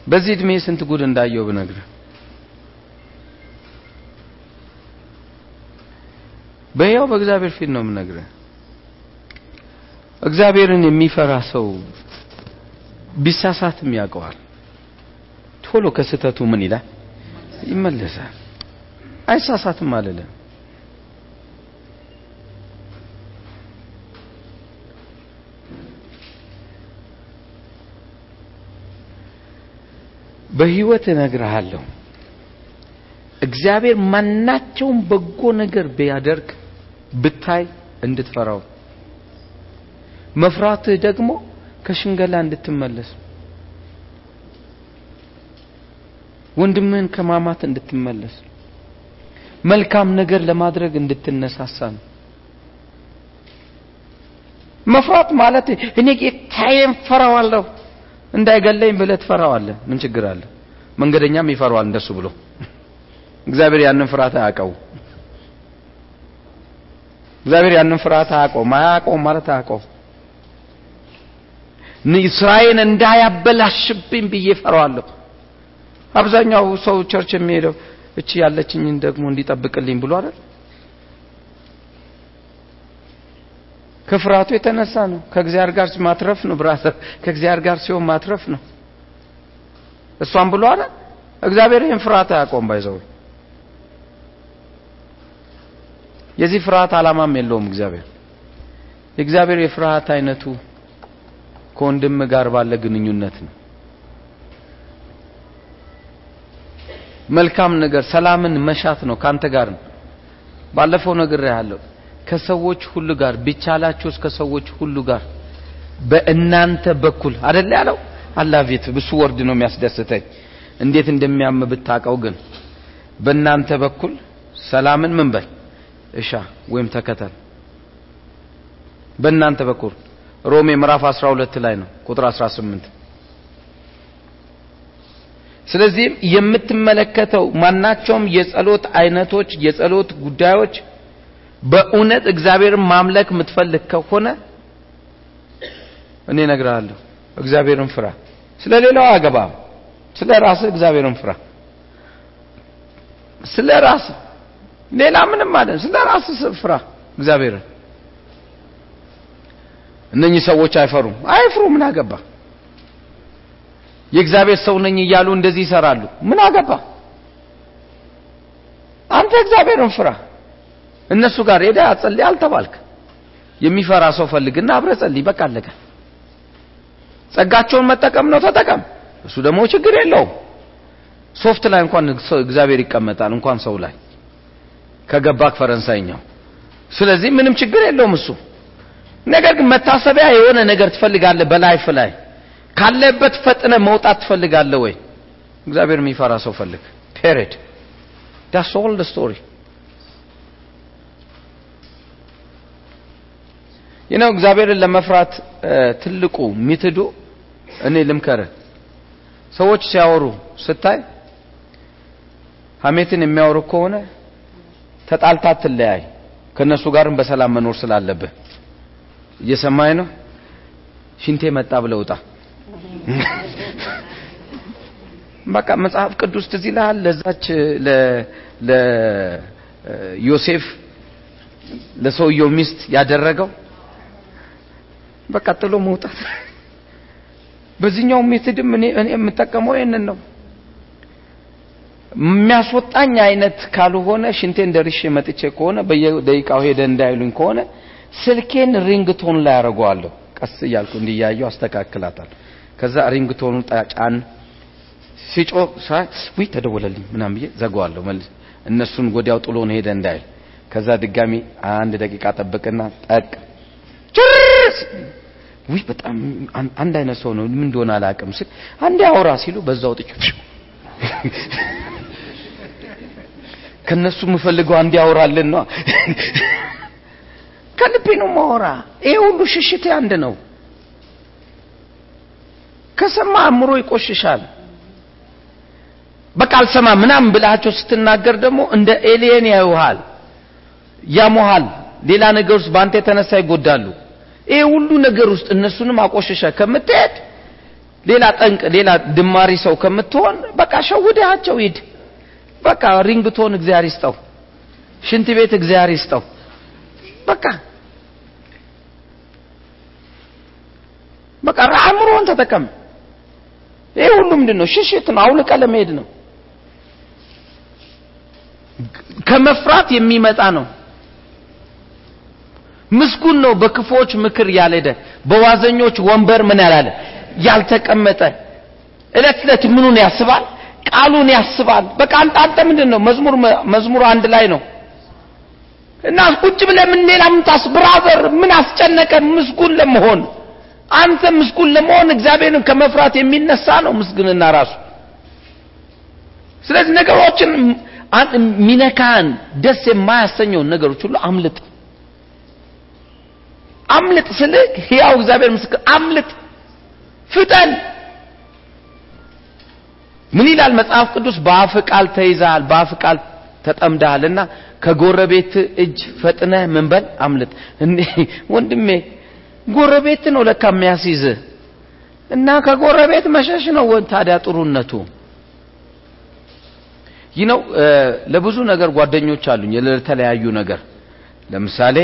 S1: በዚህ እድሜ ስንት ጉድ እንዳየው ብነግርህ በያው በእግዚአብሔር ፊት ነው የምነግርህ። እግዚአብሔርን የሚፈራ ሰው ቢሳሳትም ያውቀዋል። ቶሎ ከስህተቱ ምን ይላል? ይመለሳል። አይሳሳትም አልልም። በህይወት እነግርሃለሁ። እግዚአብሔር ማናቸውም በጎ ነገር ቢያደርግ ብታይ እንድትፈራው። መፍራትህ ደግሞ ከሽንገላ እንድትመለስ። ወንድምህን ከማማት እንድትመለስ። መልካም ነገር ለማድረግ እንድትነሳሳ ነው። መፍራት ማለት እኔ ጌታዬን ፈራዋለሁ እንዳይገለኝ ብለህ ትፈራዋለህ። ምን ችግር አለ? መንገደኛም ይፈራዋል እንደሱ ብሎ። እግዚአብሔር ያንን ፍርሃት አያውቀው። እግዚአብሔር ያንን ፍርሃት አያውቀውም። አያውቀውም ማለት አያውቀውም። ስራዬን እንዳያበላሽብኝ ብዬ ፈራዋለሁ። አብዛኛው ሰው ቸርች የሚሄደው እቺ ያለችኝን ደግሞ እንዲጠብቅልኝ ብሎ አይደል? ከፍርሃቱ የተነሳ ነው። ከእግዚአብሔር ጋር ማትረፍ ነው brother። ከእግዚአብሔር ጋር ሲሆን ማትረፍ ነው። እሷን ብሎ አይደል? እግዚአብሔር ይህን ፍርሃት አያውቀውም። ባይዘው የዚህ ፍርሃት ዓላማም የለውም እግዚአብሔር። የእግዚአብሔር የፍርሃት አይነቱ ከወንድም ጋር ባለ ግንኙነት ነው። መልካም ነገር ሰላምን መሻት ነው ካንተ ጋር ነው። ባለፈው ነገር ያለው ከሰዎች ሁሉ ጋር ቢቻላችሁስ ከሰዎች ሁሉ ጋር በእናንተ በኩል አይደል ያለው? አላቪት ብሱ ወርድ ነው የሚያስደስተኝ። እንዴት እንደሚያም ብታቀው ግን በእናንተ በኩል ሰላምን ምን በል? እሻ ወይም ተከተል። በእናንተ በኩል ሮሜ ምዕራፍ 12 ላይ ነው ቁጥር 18 ስለዚህም የምትመለከተው ማናቸውም የጸሎት አይነቶች የጸሎት ጉዳዮች በእውነት እግዚአብሔርን ማምለክ የምትፈልግ ከሆነ እኔ እነግርሃለሁ። እግዚአብሔርን ፍራ። ስለ ሌላው አገባም ስለ ራስህ እግዚአብሔርን ፍራ። ስለ ራስህ ሌላ ምንም ማለት ስለ ራስህ ፍራ እግዚአብሔርን። እነኚህ ሰዎች አይፈሩም። አይፍሩ ምን አገባ የእግዚአብሔር ሰው ነኝ እያሉ እንደዚህ ይሰራሉ። ምን አገባ አንተ እግዚአብሔርን ፍራ እነሱ ጋር ሄደ አጸልይ አልተባልክ። የሚፈራ ሰው ፈልግና አብረ ጸልይ። በቃ አለቀ። ጸጋቸውን መጠቀም ነው ተጠቀም። እሱ ደግሞ ችግር የለውም። soft ላይ እንኳን እግዚአብሔር ይቀመጣል እንኳን ሰው ላይ። ከገባክ ፈረንሳይኛው። ስለዚህ ምንም ችግር የለውም እሱ። ነገር ግን መታሰቢያ የሆነ ነገር ትፈልጋለህ በ life ላይ። ካለበት ፈጥነ መውጣት ትፈልጋለህ ወይ? እግዚአብሔር የሚፈራ ሰው ፈልግ። period። that's all story ይነው እግዚአብሔርን ለመፍራት ትልቁ method ኡ እኔ ልምከር። ሰዎች ሲያወሩ ስታይ ሀሜትን የሚያወሩ ከሆነ ተጣልታ ትለያይ። ከነሱ ጋርም በሰላም መኖር ስላለብህ። እየሰማኝ ነው? ሽንቴ መጣ ብለውጣ በቃ መጽሐፍ ቅዱስ ትዝ ይልሃል? ለዛች ለዮሴፍ ለሰውየው ሚስት ያደረገው በቃ ጥሎ መውጣት። በዚህኛው ሜትድም እኔ የምጠቀመው ይህንን ነው። የሚያስወጣኝ አይነት ካልሆነ ሽንቴን ደርሼ መጥቼ ከሆነ በየደቂቃው ሄደ እንዳይሉኝ ከሆነ ስልኬን ringtone ላይ አደርገዋለሁ። ቀስ እያልኩ እንዲያየው አስተካክላታል። ከዛ ringtone ኡ ጫን ሲጮ ውይ ተደወለልኝ ምናም ብዬ ዘጋዋለሁ መልስ። እነሱን ወዲያው ጥሎን ሄደ እንዳይል። ከዛ ድጋሚ አንድ ደቂቃ ጠብቅና ጠቅ። ጭርስ ውይ በጣም አንድ አይነት ሰው ነው። ምን እንደሆነ አላውቅም ሲል አንዴ አውራ ሲሉ በዛው ጥጭ ከነሱ የምፈልገው አንዴ ያወራልን ነው ከልቤ ነው ማወራ ይሄ ሁሉ ሽሽቴ አንድ ነው። ከሰማ አእምሮ ይቆሽሻል። በቃ አልሰማ ምናምን ብላቸው ስትናገር ደግሞ እንደ ኤሊየን ያዩሃል ያሞሃል። ሌላ ነገር ውስጥ በአንተ የተነሳ ይጎዳሉ ይሄ ሁሉ ነገር ውስጥ እነሱንም አቆሸሸ ከምትሄድ ሌላ ጠንቅ ሌላ ድማሪ ሰው ከምትሆን በቃ ሸውደሃቸው ሂድ። በቃ ሪንግቶን እግዚአብሔር ይስጠው ሽንት ቤት እግዚአብሔር ይስጠው። በቃ በቃ አእምሮን ተጠቀም። ይሄ ሁሉ ምንድን ነው ሽሽት ነው። አውልቀ ለመሄድ ነው። ከመፍራት የሚመጣ ነው ምስጉን ነው በክፎች ምክር ያልሄደ። በዋዘኞች ወንበር ምን ያላለ? ያልተቀመጠ። እለት እለት ምኑን ያስባል? ቃሉን ያስባል። በቃ አንተ ምንድን ነው መዝሙር መዝሙር አንድ ላይ ነው። እና ቁጭ ብለህ ምን ሌላ ምን ታስ brother ምን አስጨነቀ? ምስጉን ለመሆን። አንተ ምስጉን ለመሆን እግዚአብሔርን ከመፍራት የሚነሳ ነው ምስግንና ራሱ። ስለዚህ ነገሮችን ሚነካን ደስ የማያሰኘውን ነገሮች ሁሉ አምልጥ አምልጥ ስልህ ሕያው እግዚአብሔር ምስክር አምልጥ፣ ፍጠን። ምን ይላል መጽሐፍ ቅዱስ? በአፍ ቃል ተይዘሃል፣ በአፍ ቃል ተጠምደሃልና ከጎረቤት እጅ ፈጥነህ ምን በል አምልጥ። ወንድሜ ጎረቤት ነው ለካ የሚያስይዝህ እና ከጎረቤት መሸሽ ነው ታዲያ ጥሩነቱ። ይህ ለብዙ ነገር ጓደኞች አሉኝ ለተለያዩ ነገር ለምሳሌ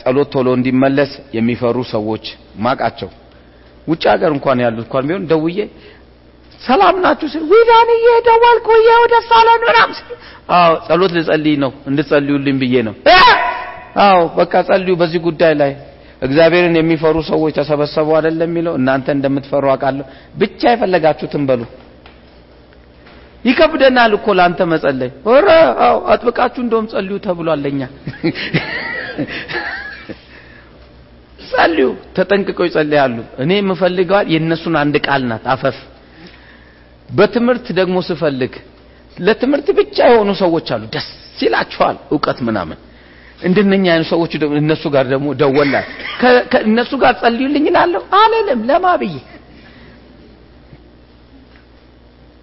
S1: ጸሎት ቶሎ እንዲመለስ የሚፈሩ ሰዎች ማቃቸው። ውጭ ሀገር እንኳን ያሉት እንኳን ቢሆን ደውዬ ሰላም ናችሁ ስል ዊዳንዬ ደወልኩ ወደ ሳሎን ምናምን አዎ ጸሎት ልጸልይ ነው እንድጸልዩልኝ ብዬ ነው አዎ በቃ ጸልዩ በዚህ ጉዳይ ላይ። እግዚአብሔርን የሚፈሩ ሰዎች ተሰበሰቡ አይደለም የሚለው። እናንተ እንደምትፈሩ አውቃለሁ። ብቻ የፈለጋችሁትን በሉ። ይከብደናል እኮ ላንተ መጸለይ። ኧረ አዎ አጥብቃችሁ እንደውም ጸልዩ ተብሏለኛ ጸልዩ ተጠንቅቀው ይጸልያሉ። እኔ የምፈልገዋል የእነሱን አንድ ቃል ናት አፈፍ። በትምህርት ደግሞ ስፈልግ ለትምህርት ብቻ የሆኑ ሰዎች አሉ ደስ ይላቸዋል እውቀት ምናምን። እንደነኛ አይነት ሰዎች እነሱ ጋር ደግሞ ደወላል እነሱ ጋር ጸልዩልኝ እላለሁ። አለለም ለማ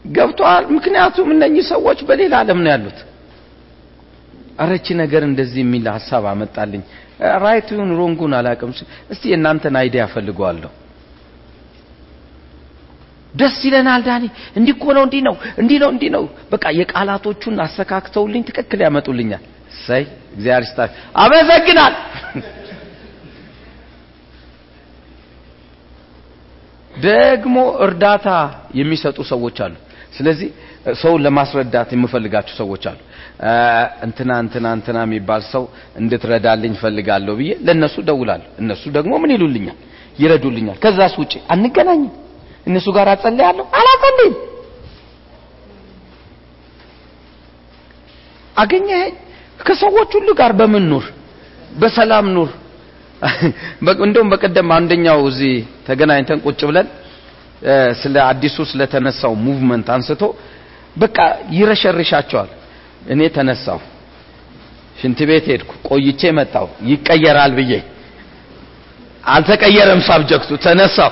S1: ገብቷል ምክንያቱም እነኚህ ሰዎች በሌላ ዓለም ነው ያሉት አረቺ ነገር እንደዚህ የሚል ሀሳብ አመጣልኝ። right ኡን wrong ኡን አላውቅም። እስቲ የእናንተን idea ፈልገዋለሁ ደስ ይለናል ዳኒ። እንዲህ እኮ ነው እንዲህ ነው እንዲህ ነው እንዲህ ነው። በቃ የቃላቶቹን አስተካክተውልኝ ትክክል ያመጡልኛል። ሰይ እግዚአብሔር ይስጣል አመሰግናል። ደግሞ እርዳታ የሚሰጡ ሰዎች አሉ። ስለዚህ ሰውን ለማስረዳት የምፈልጋቸው ሰዎች አሉ እንትና እንትና እንትና የሚባል ሰው እንድትረዳልኝ ፈልጋለሁ ብዬ ለነሱ ደውላለሁ እነሱ ደግሞ ምን ይሉልኛል? ይረዱልኛል። ከዛስ ውጪ አንገናኝም። እነሱ ጋር አጸልያለሁ አላጸልይም። አገኘኸኝ? ከሰዎች ሁሉ ጋር በምን ኑር? በሰላም ኑር። እንደውም በቀደም አንደኛው እዚህ ተገናኝተን ቁጭ ብለን ስለ አዲሱ ስለተነሳው movement አንስቶ በቃ ይረሸርሻቸዋል እኔ ተነሳው ሽንት ቤት ሄድኩ። ቆይቼ መጣው ይቀየራል ብዬ አልተቀየረም subject ኡ። ተነሳው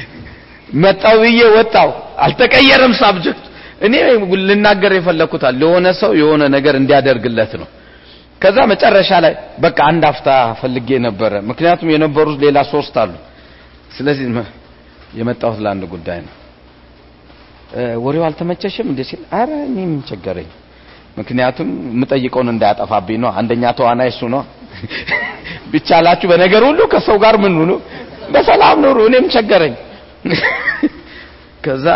S1: መጣው ብዬ ወጣው አልተቀየረም subject ኡ። እኔ ልናገር የፈለኩታል ለሆነ ሰው የሆነ ነገር እንዲያደርግለት ነው። ከዛ መጨረሻ ላይ በቃ አንድ አፍታ ፈልጌ ነበረ። ምክንያቱም የነበሩት ሌላ ሶስት አሉ። ስለዚህ የመጣሁት ለአንድ ጉዳይ ነው። ወሬው አልተመቸሽም እንዴ ሲል አረ እኔ ምን ቸገረኝ ምክንያቱም የምጠይቀውን እንዳያጠፋብኝ ነው። አንደኛ ተዋናይ እሱ ነው። ቢቻላችሁ በነገር ሁሉ ከሰው ጋር ምን ሁኑ? በሰላም ኑሩ። እኔም ቸገረኝ። ከዛ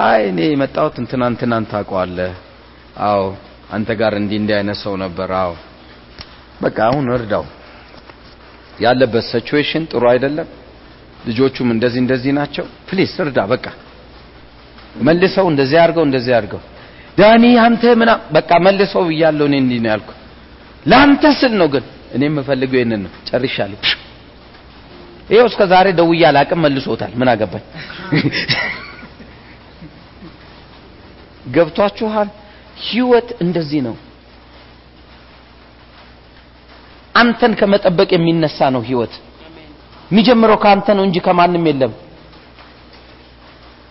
S1: አይ እኔ የመጣሁት እንትና እንትናን ታውቀዋለህ? አዎ። አንተ ጋር እንዲህ እንዲህ አይነት ሰው ነበር። አዎ። በቃ አሁን እርዳው። ያለበት situation ጥሩ አይደለም። ልጆቹም እንደዚህ እንደዚህ ናቸው። please እርዳ በቃ። መልሰው እንደዚህ አድርገው እንደዚህ አድርገው ዳኒ አንተ ምና በቃ መልሰው ብያለሁ እኔ እንዲህ ነው ያልኩ ለአንተ ስል ነው ግን እኔ የምፈልገው ይሄንን ነው። ጨርሻለሁ። ይሄው እስከ ዛሬ ደውዬ አላቅም መልሶታል። ምን አገባኝ? ገብቷችኋል? ህይወት እንደዚህ ነው። አንተን ከመጠበቅ የሚነሳ ነው ህይወት። የሚጀምረው ከአንተ ነው እንጂ ከማንም የለም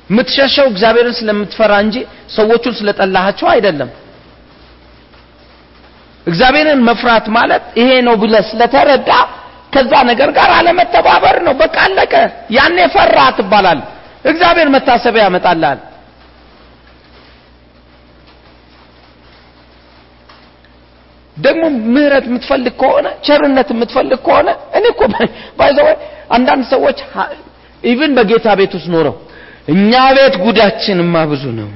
S1: የምትሸሸው እግዚአብሔርን ስለምትፈራ እንጂ ሰዎቹን ስለጠላሃቸው አይደለም። እግዚአብሔርን መፍራት ማለት ይሄ ነው ብለ ስለተረዳ ከዛ ነገር ጋር አለመተባበር ነው። በቃ አለቀ። ያኔ ፈራ ትባላል እግዚአብሔር መታሰቢያ ያመጣልሃል። ደግሞ ምህረት የምትፈልግ ከሆነ ቸርነት የምትፈልግ ከሆነ እኔ እኮ ባይዘው አንዳንድ ሰዎች even በጌታ ቤት ውስጥ ኖረው እኛ ቤት ጉዳችንማ ብዙ ነው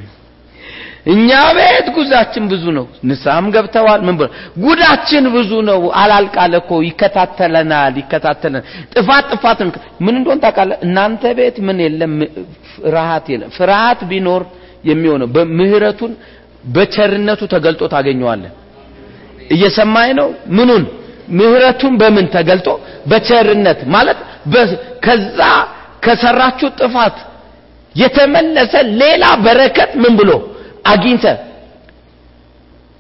S1: እኛ ቤት ጉዳችን ብዙ ነው። ንስሐም ገብተዋል። ምን ጉዳችን ብዙ ነው። አላልቃለ ይከታተለናል፣ ይከታተለናል። ጥፋት ጥፋት ምን እንደሆን ታውቃለህ? እናንተ ቤት ምን የለም፣ ፍርሃት የለም። ፍርሃት ቢኖር የሚሆነው በምህረቱን በቸርነቱ ተገልጦ ታገኘዋለህ። እየሰማኝ ነው? ምኑን ምህረቱን በምን ተገልጦ በቸርነት ማለት ከዛ ከሰራችሁ ጥፋት የተመለሰ ሌላ በረከት ምን ብሎ አግኝተ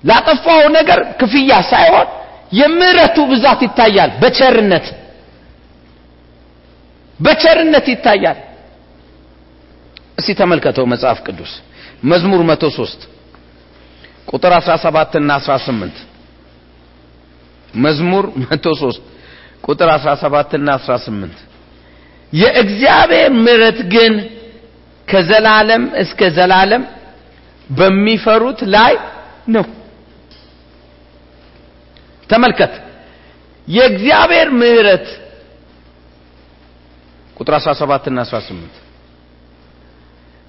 S1: ላጠፋው ነገር ክፍያ ሳይሆን የምህረቱ ብዛት ይታያል። በቸርነት በቸርነት ይታያል። እስቲ ተመልከተው መጽሐፍ ቅዱስ መዝሙር 103 ቁጥር 17 እና 18 መዝሙር 103 ቁጥር 17 እና 18 የእግዚአብሔር ምሕረት ግን ከዘላለም እስከ ዘላለም በሚፈሩት ላይ ነው። ተመልከት፣ የእግዚአብሔር ምሕረት ቁጥር 17 እና 18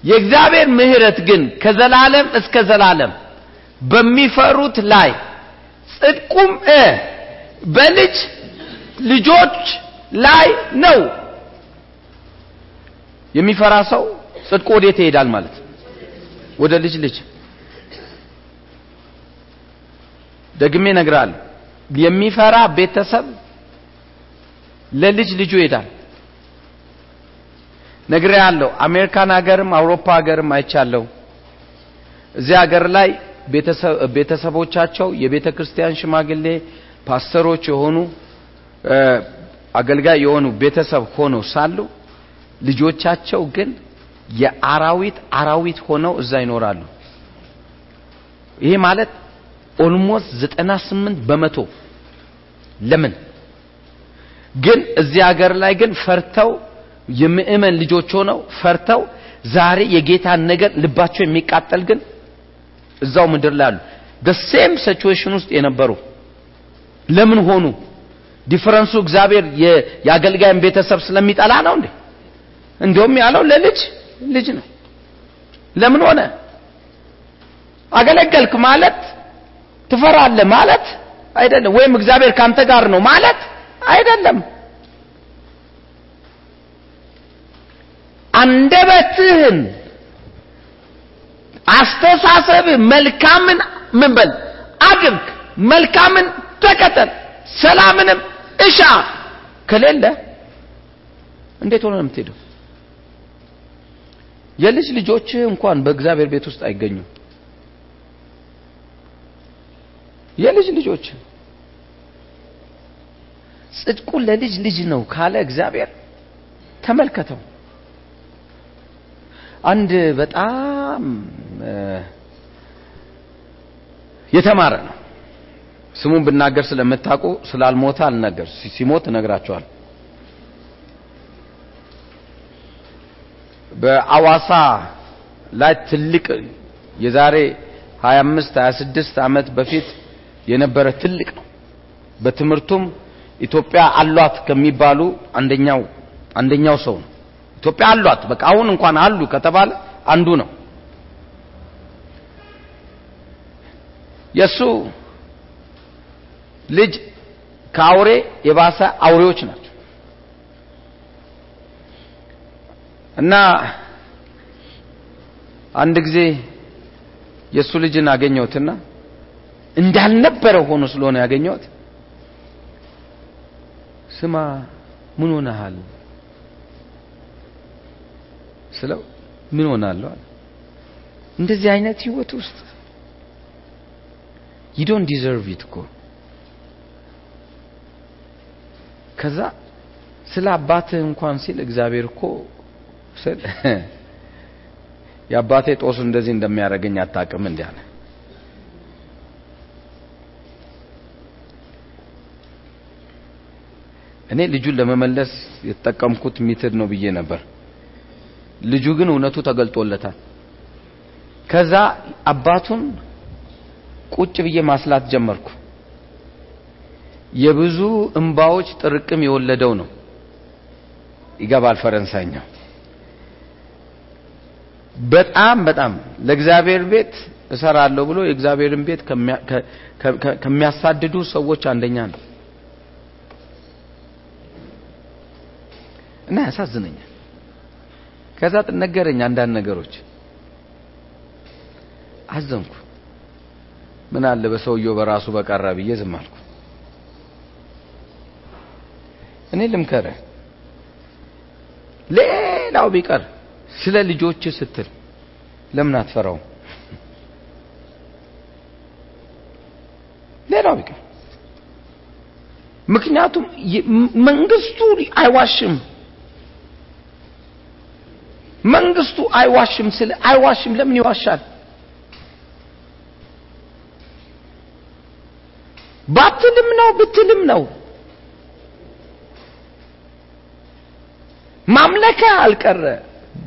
S1: የእግዚአብሔር ምሕረት ግን ከዘላለም እስከ ዘላለም በሚፈሩት ላይ ጽድቁም እ በልጅ ልጆች ላይ ነው። የሚፈራ ሰው ጽድቁ ወዴት ይሄዳል ማለት? ወደ ልጅ ልጅ። ደግሜ እነግርሃለሁ የሚፈራ ቤተሰብ ለልጅ ልጁ ይሄዳል። ነግሬሃለሁ አሜሪካን ሀገርም አውሮፓ ሀገርም አይቻለሁ። እዚህ ሀገር ላይ ቤተሰቦቻቸው የቤተ ክርስቲያን ሽማግሌ ፓስተሮች የሆኑ አገልጋይ የሆኑ ቤተሰብ ሆነው ሳሉ ልጆቻቸው ግን የአራዊት አራዊት ሆነው እዛ ይኖራሉ። ይሄ ማለት almost ዘጠና ስምንት በመቶ ለምን ግን እዚህ ሀገር ላይ ግን ፈርተው የምእመን ልጆች ሆነው ፈርተው ዛሬ የጌታን ነገር ልባቸው የሚቃጠል ግን እዛው ምድር ላይ አሉ። በ same situation ውስጥ የነበሩ ለምን ሆኑ? difference ኡ እግዚአብሔር የአገልጋይን ቤተሰብ ስለሚጠላ ነው እንዴ? እንደውም ያለው ለልጅ ልጅ ነው። ለምን ሆነ? አገለገልክ ማለት ትፈራለህ ማለት አይደለም። ወይም እግዚአብሔር ካንተ ጋር ነው ማለት አይደለም። አንደበትህን አስተሳሰብ መልካምን ምን አድርግ፣ መልካምን ተከተል፣ ሰላምንም እሻ። ከሌለ እንዴት ሆነ ነው የምትሄደው? የልጅ ልጆች እንኳን በእግዚአብሔር ቤት ውስጥ አይገኙም። የልጅ ልጆች ጽድቁ ለልጅ ልጅ ነው ካለ እግዚአብሔር ተመልከተው። አንድ በጣም የተማረ ነው። ስሙን ብናገር ስለምታውቁ ስላልሞተ አልነገር፣ ሲሞት እነግራቸዋል። በአዋሳ ላይ ትልቅ የዛሬ 25 26 ዓመት በፊት የነበረ ትልቅ ነው። በትምህርቱም ኢትዮጵያ አሏት ከሚባሉ አንደኛው አንደኛው ሰው ነው። ኢትዮጵያ አሏት በቃ አሁን እንኳን አሉ ከተባለ አንዱ ነው። የሱ ልጅ ከአውሬ የባሰ አውሬዎች ናቸው እና አንድ ጊዜ የእሱ ልጅን አገኘሁትና እንዳልነበረ ሆኖ ስለሆነ ያገኘሁት። ስማ ምን ሆነሃል? ስለው ምን ሆናለሁ አለ። እንደዚህ አይነት ህይወት ውስጥ you don't deserve it እኮ። ከዛ ስለ አባትህ እንኳን ሲል እግዚአብሔር እኮ ስል የአባቴ ጦስ እንደዚህ እንደሚያደርገኝ አታውቅም እንዲህ አለ። እኔ ልጁን ለመመለስ የተጠቀምኩት ሚትድ ነው ብዬ ነበር። ልጁ ግን እውነቱ ተገልጦለታል። ከዛ አባቱን ቁጭ ብዬ ማስላት ጀመርኩ። የብዙ እንባዎች ጥርቅም የወለደው ነው። ይገባል ፈረንሳይኛው በጣም በጣም ለእግዚአብሔር ቤት እሰራለሁ ብሎ የእግዚአብሔርን ቤት ከሚያሳድዱ ሰዎች አንደኛ ነው እና ያሳዝነኛል። ከዛ ነገረኝ አንዳንድ ነገሮች አዘንኩ። ምን አለ በሰውየው በራሱ በቀረ ብዬ ዝም አልኩ። እኔ ልምከረ ሌላው ቢቀር ስለ ልጆች ስትል ለምን አትፈራውም? ሌላው ቢቀር ምክንያቱም መንግስቱ አይዋሽም። መንግስቱ አይዋሽም። ስለ አይዋሽም ለምን ይዋሻል? ባትልም ነው ብትልም ነው ማምለክህ አልቀረ፣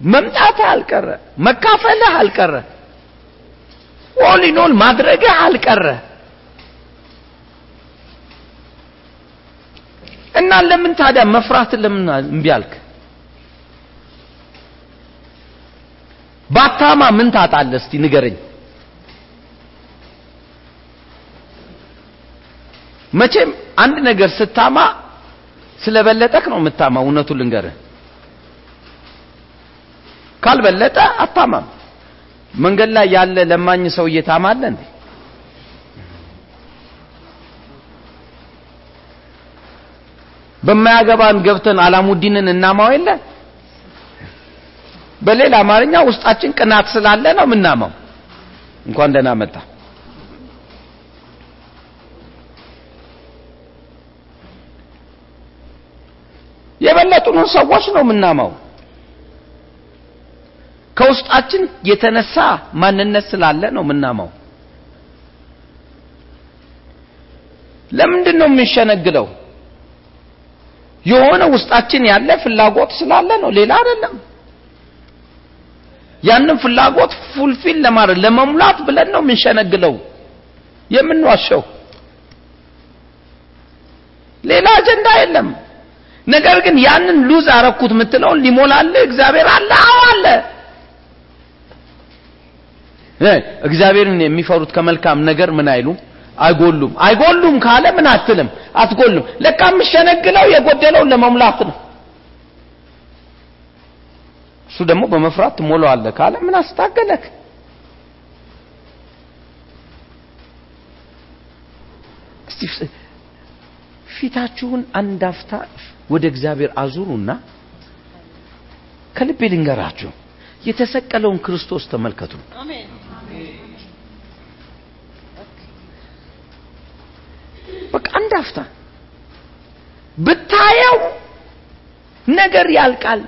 S1: መምጣትህ አልቀረ፣ መካፈልህ አልቀረ፣ ኦሊኖል ማድረግህ አልቀረ እና ለምን ታዲያ መፍራት ለምን እምቢ? ባታማ ምን ታጣለህ? እስቲ ንገረኝ። መቼም አንድ ነገር ስታማ ስለበለጠክ ነው የምታማ። እውነቱን ልንገርህ፣ ካልበለጠ አታማም። መንገድ ላይ ያለ ለማኝ ሰውዬ ታማለ እንዴ? በማያገባን ገብተን አላሙዲንን እናማው የለ በሌላ አማርኛ ውስጣችን ቅናት ስላለ ነው የምናማው። እንኳን ደህና መጣ። የበለጡን ሰዎች ነው የምናማው። ከውስጣችን የተነሳ ማንነት ስላለ ነው የምናማው። ለምንድን ነው የምንሸነግለው? የሆነ ውስጣችን ያለ ፍላጎት ስላለ ነው፣ ሌላ አይደለም። ያንን ፍላጎት ፉልፊል ለማድረግ ለመሙላት ብለን ነው የምንሸነግለው የምንዋሸው። ሌላ አጀንዳ የለም። ነገር ግን ያንን ሉዝ አረኩት የምትለውን ሊሞላልህ እግዚአብሔር አለ። አዎ አለ። እግዚአብሔርን የሚፈሩት ከመልካም ነገር ምን አይሉም አይጎሉም። አይጎሉም ካለ ምን አትልም አትጎሉም። ለካ የምሸነግለው የጎደለውን ለመሙላት ነው። እሱ ደግሞ በመፍራት ትሞላዋለህ ካለ ምን አስታገለክ? ፊታችሁን አንድ አፍታ ወደ እግዚአብሔር አዙሩና ከልቤ ልንገራችሁ የተሰቀለውን ክርስቶስ ተመልከቱ። በቃ አንድ አፍታ ብታየው ነገር ያልቃል።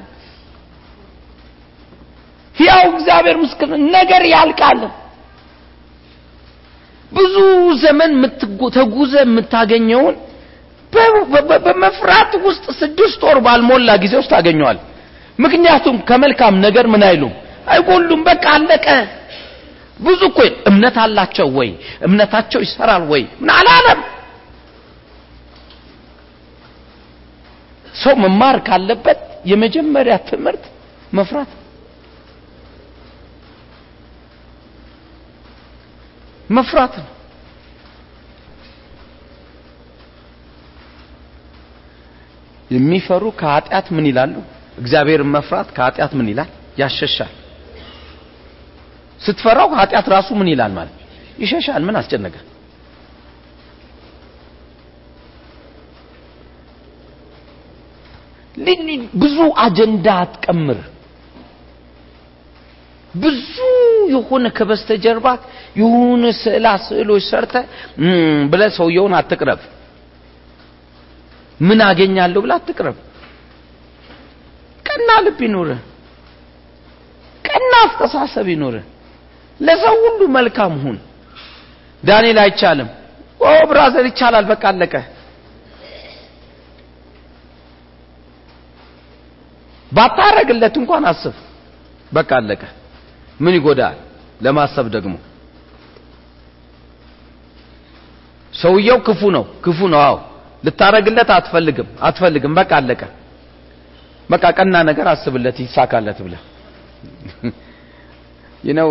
S1: ሕያው እግዚአብሔር ምስክር ነገር ያልቃል። ብዙ ዘመን ተጉዘ የምታገኘውን በመፍራት ውስጥ ስድስት ወር ባልሞላ ጊዜ ውስጥ ታገኘዋል። ምክንያቱም ከመልካም ነገር ምን አይሉም አይጎሉም። በቃ አለቀ። ብዙ እኮ እምነት አላቸው ወይ እምነታቸው ይሰራል ወይ ምን አላለም። ሰው መማር ካለበት የመጀመሪያ ትምህርት መፍራት መፍራት ነው። የሚፈሩ ከኃጢአት ምን ይላሉ? እግዚአብሔርን መፍራት ከኃጢአት ምን ይላል? ያሸሻል። ስትፈራው ኃጢአት ራሱ ምን ይላል ማለት ይሸሻል። ምን አስጨነቀ? ብዙ አጀንዳ አትቀምር። ብዙ የሆነ ከበስተጀርባ የሆነ ስዕላ ስዕሎች ሰርተ ብለ ሰውየውን አትቅረብ። ምን አገኛለሁ ብለ አትቅረብ። ቀና ልብ ይኖር፣ ቀና አስተሳሰብ ይኖር። ለሰው ሁሉ መልካም ሁን። ዳንኤል አይቻልም። ኦ ብራዘር ይቻላል። በቃ አለቀ። ባታረግለት እንኳን አስብ። በቃ አለቀ። ምን ይጎዳል? ለማሰብ ደግሞ ሰውየው ክፉ ነው፣ ክፉ ነው። አዎ ልታረግለት አትፈልግም፣ አትፈልግም። በቃ አለቀ። በቃ ቀና ነገር አስብለት፣ ይሳካለት ብለህ you know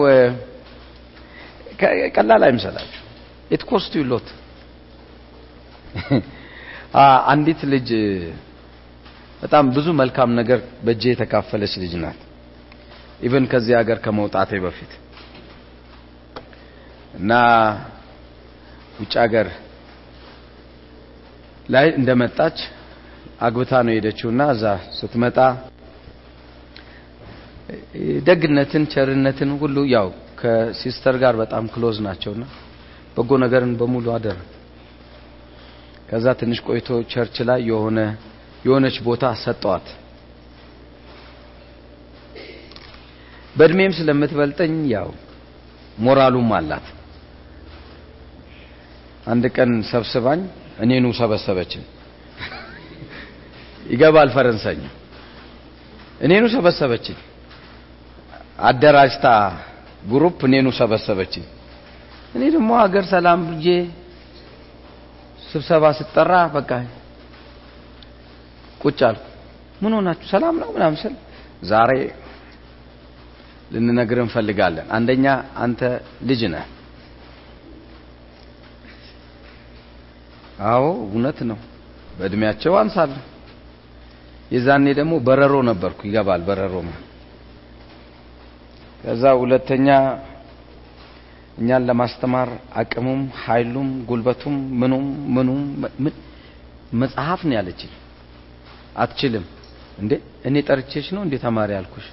S1: ቀላል አይምሰላችሁ። it cost you lot። አንዲት ልጅ በጣም ብዙ መልካም ነገር በእጄ የተካፈለች ልጅ ናት። even ከዚህ ሀገር ከመውጣቴ በፊት እና ውጭ ሀገር ላይ እንደመጣች አግብታ ነው የሄደችውና እዛ ስትመጣ ደግነትን፣ ቸርነትን ሁሉ ያው ከ sister ጋር በጣም close ናቸውና በጎ ነገርን በሙሉ አደረግ። ከዛ ትንሽ ቆይቶ church ላይ የሆነ የሆነች ቦታ ሰጠዋት። በእድሜም ስለምትበልጠኝ ያው ሞራሉም አላት። አንድ ቀን ሰብስባኝ እኔኑ ሰበሰበችን። ይገባል ፈረንሳይኛ። እኔኑ ሰበሰበችኝ። አደራጅታ ግሩፕ እኔኑ ሰበሰበችኝ። እኔ ደግሞ ሀገር ሰላም ብዬ ስብሰባ ስጠራ በቃ ቁጭ አልኩ። ምን ሆናችሁ ሰላም ነው ምናምን ስል ዛሬ ልንነግር እንፈልጋለን። አንደኛ አንተ ልጅ ነህ። አዎ እውነት ነው። በእድሜያቸው አንሳለሁ። የዛኔ ደግሞ በረሮ ነበርኩ። ይገባል በረሮ ነው። ከዛ ሁለተኛ እኛን ለማስተማር አቅሙም ኃይሉም ጉልበቱም ምኑም ምኑም መጽሐፍ ነው ያለችኝ። አትችልም እንዴ? እኔ ጠርቼሽ ነው እንዴ ተማሪ ያልኩሽ?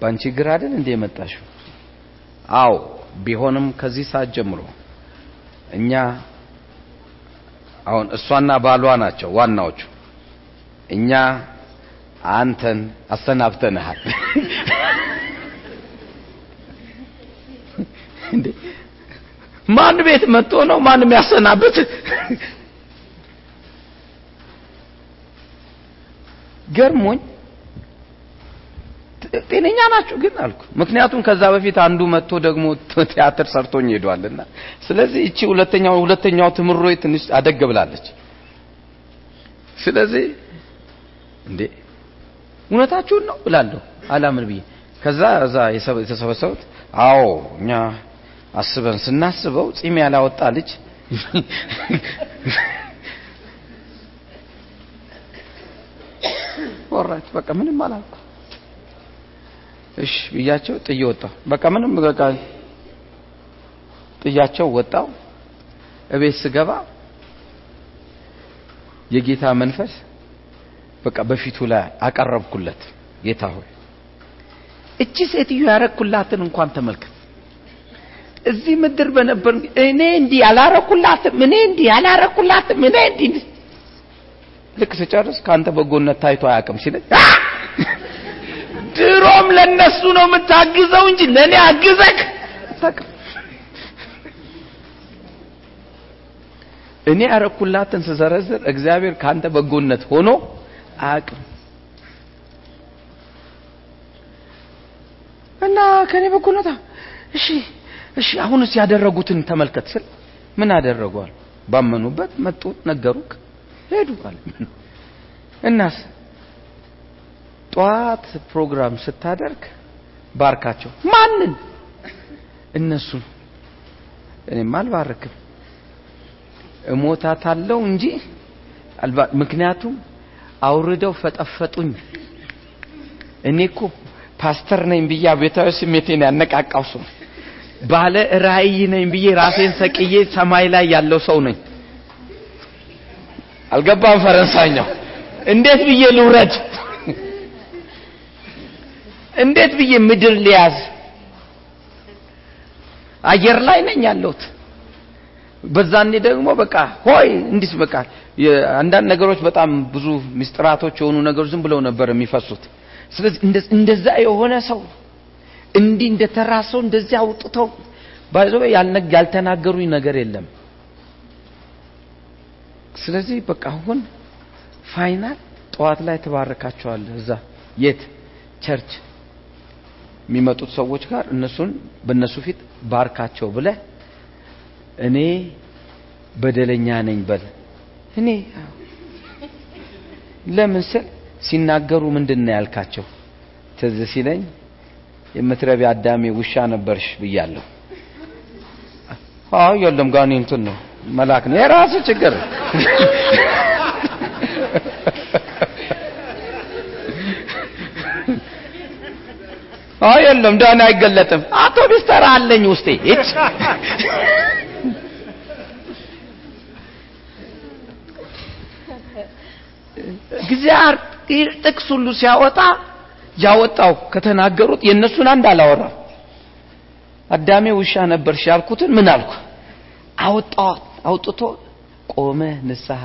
S1: ባንቺ ግር አይደል እንዴ የመጣሽው? አዎ ቢሆንም ከዚህ ሰዓት ጀምሮ እኛ አሁን እሷና ባሏ ናቸው ዋናዎቹ። እኛ አንተን አሰናብተንሃል። ማን ቤት መጥቶ ነው ማን የሚያሰናብት? ገርሞኝ ጤነኛ ናችሁ ግን አልኩ። ምክንያቱም ከዛ በፊት አንዱ መጥቶ ደግሞ ቲያትር ሰርቶኝ ሄዷልና፣ ስለዚህ እቺ ሁለተኛው ሁለተኛው ትምሮ ትንሽ አደግ ብላለች። ስለዚህ እንዴ እውነታችሁን ነው እላለሁ አላምን ብዬ ከዛ እዛ የተሰበሰቡት አዎ እኛ አስበን ስናስበው ጺም ያላወጣ ልጅ ወራች በቃ ምንም አላልኩ። እሺ ብያቸው ጥዬ ወጣሁ። በቃ ምንም በቃ ጥያቸው ወጣው። እቤት ስገባ የጌታ መንፈስ በቃ በፊቱ ላይ አቀረብኩለት። ጌታ ሆይ እቺ ሴትዮ ያረኩላትን እንኳን ተመልከት። እዚህ ምድር በነበር እኔ እንዲህ ያላረኩላትም እኔ እንዲህ ያላረኩላትም እኔ እንዲህ ልክ ስጨርስ ከአንተ በጎነት ታይቶ አያውቅም ሲለኝ ድሮም ለነሱ ነው የምታግዘው እንጂ ለእኔ አግዘክ? እኔ ያረኩላትን ስዘረዝር እግዚአብሔር ከአንተ በጎነት ሆኖ አያውቅም። እና ከኔ በጎነት እሺ እሺ አሁንስ ያደረጉትን ተመልከት ስል ምን አደረጓል? ባመኑበት መጡ፣ ነገሩክ፣ ሄዱ አለ። እናስ ጠዋት ፕሮግራም ስታደርግ ባርካቸው። ማንን? እነሱን። እኔም አልባርክም እሞታታለሁ እንጂ ምክንያቱም አውርደው ፈጠፈጡኝ። እኔ እኮ ፓስተር ነኝ ብዬ ቤታዊ ስሜቴን ያነቃቃው ሰው ባለ ራእይ ነኝ ብዬ ራሴን ሰቅዬ ሰማይ ላይ ያለው ሰው ነኝ። አልገባም ፈረንሳይኛው። እንዴት ብዬ ልውረድ? እንዴት ብዬ ምድር ሊያዝ? አየር ላይ ነኝ ያለሁት። በዛኔ ደግሞ በቃ ሆይ እንዲስ በቃ አንዳንድ ነገሮች በጣም ብዙ ሚስጥራቶች የሆኑ ነገሮች ዝም ብለው ነበር የሚፈሱት። ስለዚህ እንደዛ የሆነ ሰው እንዲህ እንደተራ ሰው እንደዚህ አውጥተው ባይዞ ያልተናገሩኝ ነገር የለም። ስለዚህ በቃ አሁን final ጠዋት ላይ ትባርካቸዋለህ። እዛ የት church የሚመጡት ሰዎች ጋር እነሱን በእነሱ ፊት ባርካቸው ብለህ እኔ በደለኛ ነኝ በል። እኔ ለምን ስል ሲናገሩ ምንድን ነው ያልካቸው? ትዝ ሲለኝ የምትረቢ አዳሜ ውሻ ነበርሽ ብያለሁ። አይ የለም ጋኔ እንትን ነው መልአክ ነው። የራስ ችግር። አይ የለም ዳኔ አይገለጥም። አውቶቢስ ተራ አለኝ ውስጤ። እጭ እግዚአብሔር ጥቅስ ሁሉ ሲያወጣ ያወጣው ከተናገሩት የእነሱን አንድ አላወራም። አዳሜ ውሻ ነበርሽ ያልኩትን ምን አልኩ? አወጣው አውጥቶ ቆመ ንስሐ።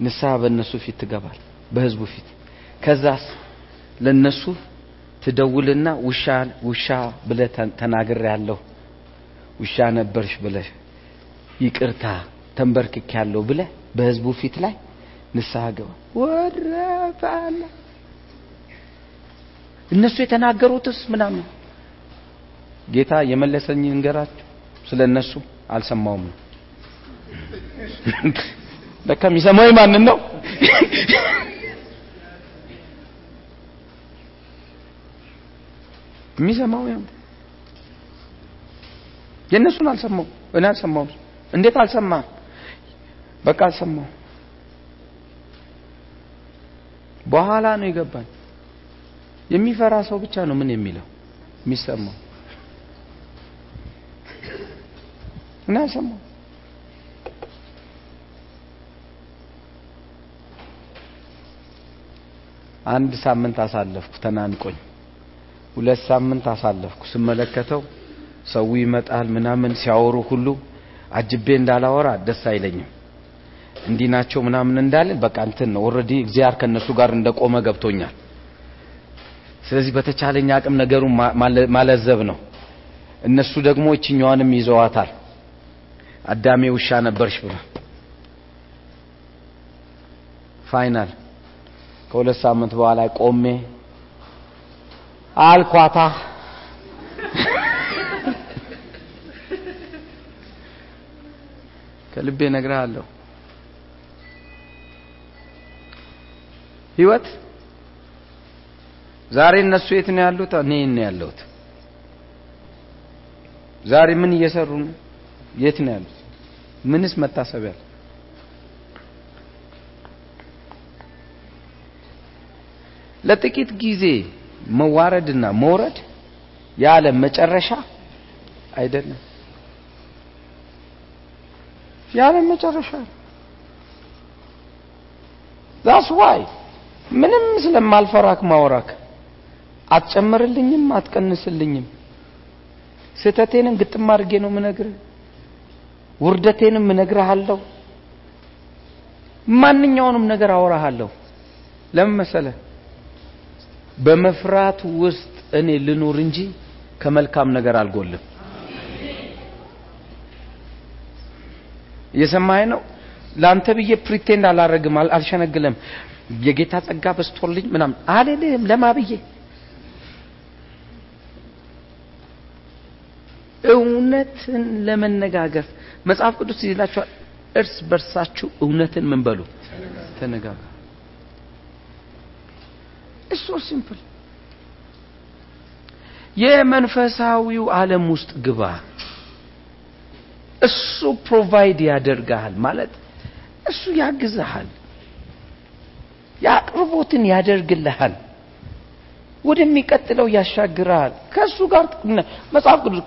S1: ንስሐ በእነሱ ፊት ትገባል በህዝቡ ፊት። ከዛስ ለነሱ ትደውልና ውሻ ውሻ ብለ ተናግር ያለሁ ውሻ ነበርሽ ብለ ይቅርታ ተንበርክክ ያለው ብለ በህዝቡ ፊት ላይ ንስሐ ገባ። ወረፋላ እነሱ የተናገሩትስ ምናምን? ጌታ የመለሰኝ እንገራችሁ ስለ እነሱ አልሰማውም ነው ለካ የሚሰማው ማንን ነው? የሚሰማው ያው የእነሱን አልሰማው እኔ አልሰማው እንዴት አልሰማ? በቃ አልሰማው በኋላ ነው የገባኝ። የሚፈራ ሰው ብቻ ነው ምን የሚለው? የሚሰማው እና አልሰማው አንድ ሳምንት አሳለፍኩ ተናንቆኝ። ሁለት ሳምንት አሳለፍኩ ስመለከተው ሰው ይመጣል ምናምን ሲያወሩ ሁሉ አጅቤ እንዳላወራ ደስ አይለኝም። እንዲህ ናቸው ምናምን እንዳልን በቃ እንትን ነው። already እግዚአብሔር ከነሱ ጋር እንደቆመ ገብቶኛል። ስለዚህ በተቻለኝ አቅም ነገሩን ማለዘብ ነው። እነሱ ደግሞ እችኛዋንም ይዘዋታል አዳሜ ውሻ ነበርሽ ብሎ final። ከሁለት ሳምንት በኋላ ቆሜ አልኳታ። ከልቤ ነግርሃለሁ ህይወት? ዛሬ እነሱ የት ነው ያሉት? እኔ ነው ያለሁት? ዛሬ ምን እየሰሩ ነው? የት ነው ያሉት ምንስ መታሰቢያ? ለጥቂት ጊዜ መዋረድና መውረድ የዓለም መጨረሻ አይደለም። የዓለም መጨረሻ። that's why ምንም ስለማልፈራክ ማወራክ አትጨምርልኝም አትቀንስልኝም። ስህተቴንም ግጥም አድርጌ ነው ምነግርህ ውርደቴንም እነግርሃለሁ። ማንኛውንም ነገር አወራሃለሁ። ለምን መሰለ በመፍራት ውስጥ እኔ ልኑር እንጂ ከመልካም ነገር አልጎልም። እየሰማኸኝ ነው? ለአንተ ብዬ pretend አላረግም አልሸነግለም የጌታ ጸጋ በስቶልኝ ምናምን አልልም ለማ ብዬ እውነትን ለመነጋገር መጽሐፍ ቅዱስ ይላችኋል እርስ በርሳችሁ እውነትን ምን በሉ? ተነጋገሩ። እሱ simple የመንፈሳዊው ዓለም ውስጥ ግባ። እሱ provide ያደርግሃል ማለት እሱ ያግዝሃል። የአቅርቦትን ያደርግልሃል። ወደሚቀጥለው ያሻግራል። ከእሱ ጋር መጽሐፍ ቅዱስ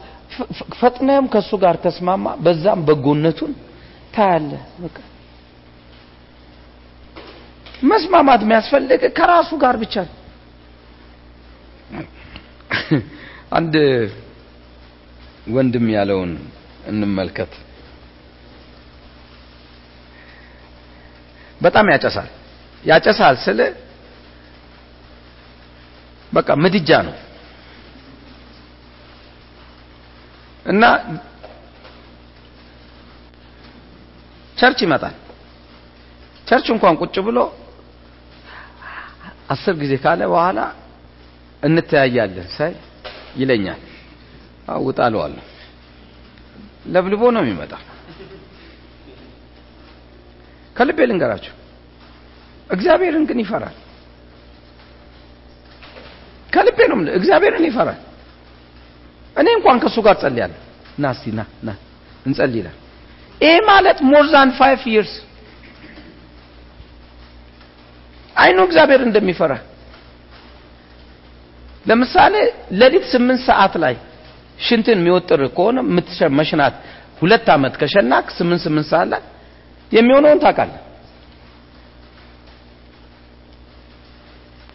S1: ፈጥነም ከእሱ ጋር ተስማማ በዛም በጎነቱን ታያለ በቃ መስማማት የሚያስፈልግ ከራሱ ጋር ብቻ ነው። አንድ ወንድም ያለውን እንመልከት። በጣም ያጨሳል። ያጨሳል ስለ በቃ ምድጃ ነው እና ቸርች ይመጣል። ቸርች እንኳን ቁጭ ብሎ አስር ጊዜ ካለ በኋላ እንተያያለን ሳይ ይለኛል። አውጣለዋለሁ ለብልቦ ነው የሚመጣ። ከልቤ ልንገራችሁ እግዚአብሔርን ግን ይፈራል። ከልቤ ነው እግዚአብሔርን ይፈራል እኔ እንኳን ከእሱ ጋር ጸልያለሁ ና እስቲ ና ና እንጸልይ ይላል። ይሄ ማለት more than five years I know እግዚአብሔር እንደሚፈራ ለምሳሌ ሌሊት ስምንት ሰዓት ላይ ሽንትን የሚወጥር ከሆነ መሽናት ሁለት ዓመት ከሸናክ ስምንት ስምንት ሰዓት ላይ የሚሆነውን ታውቃለህ።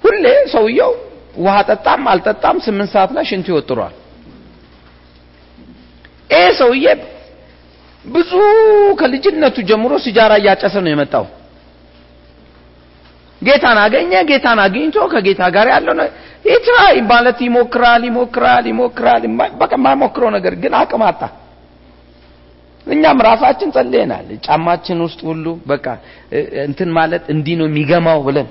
S1: ሁሌ ሰውየው ውሃ ጠጣም አልጠጣም ስምንት ሰዓት ላይ ሽንቱ ይወጥሯል። ይሄ ሰውዬ ብዙ ከልጅነቱ ጀምሮ ሲጃራ እያጨሰ ነው የመጣው። ጌታን አገኘ። ጌታን አግኝቶ ከጌታ ጋር ያለው ነው ይትራይ ማለት ይሞክራል ይሞክራል ይሞክራል በቃ የማይሞክረው ነገር ግን አቅም አጣ። እኛም ራሳችን ጸልየናል። ጫማችን ውስጥ ሁሉ በቃ እንትን ማለት እንዲህ ነው የሚገማው ብለን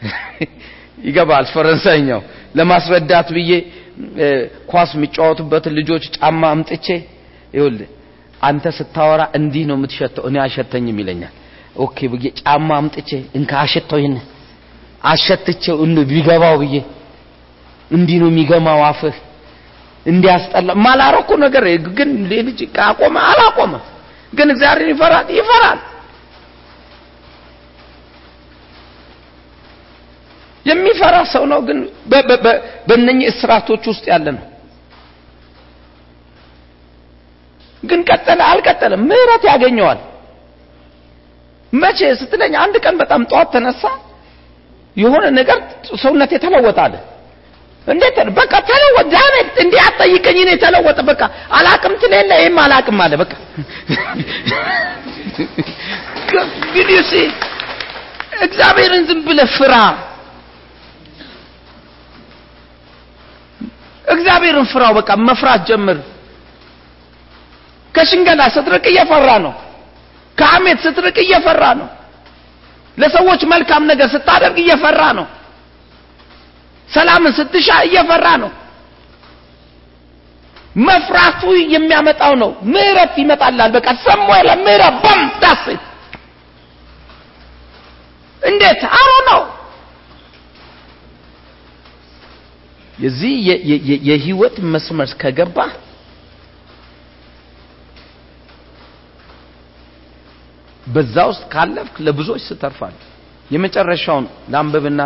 S1: ይገባል። ፈረንሳይኛው ለማስረዳት ብዬ ኳስ የሚጫወቱበት ልጆች ጫማ አምጥቼ ይኸውልህ አንተ ስታወራ እንዲህ ነው የምትሸተው፣ እኔ አሸተኝም ይለኛል። ኦኬ ብዬ ጫማ አምጥቼ እንካ አሸተው ይህን አሸትቼው እንዱ ቢገባው ብዬ? እንዲህ ነው የሚገማው አፍህ። እንዲያስጠላ ማላረኩ ነገር ግን ልጅ አቆመ አላቆመ? ግን እግዚአብሔር ይፈራል? ይፈራል። የሚፈራ ሰው ነው። ግን በእነኚህ እስራቶች ውስጥ ያለ ነው ግን ቀጠለ? አልቀጠለም። ምህረት ያገኘዋል። መቼ ስትለኝ አንድ ቀን በጣም ጠዋት ተነሳ የሆነ ነገር ሰውነት የተለወጠ እንዴት በቃ ተለወጠ። ዳሜት እንዴ አትጠይቀኝ እኔ ተለወጠ። በቃ አላቅም ትሌለ ይሄም አላቅም አለ። በቃ ግን ዩሲ እግዚአብሔርን ዝም ብለህ ፍራ። እግዚአብሔርን ፍራው። በቃ መፍራት ጀምር ከሽንገላ ስትርቅ እየፈራ ነው። ከአሜት ስትርቅ እየፈራ ነው። ለሰዎች መልካም ነገር ስታደርግ እየፈራ ነው። ሰላምን ስትሻ እየፈራ ነው። መፍራቱ የሚያመጣው ነው። ምህረት ይመጣላል። በቃ ሰሞይ ለምህረት በም ዳስ እንዴት? አሮ ነው። የዚህ የህይወት መስመር ከገባ በዛ ውስጥ ካለፍክ ለብዙዎች ስተርፋል የመጨረሻውን ላንብብና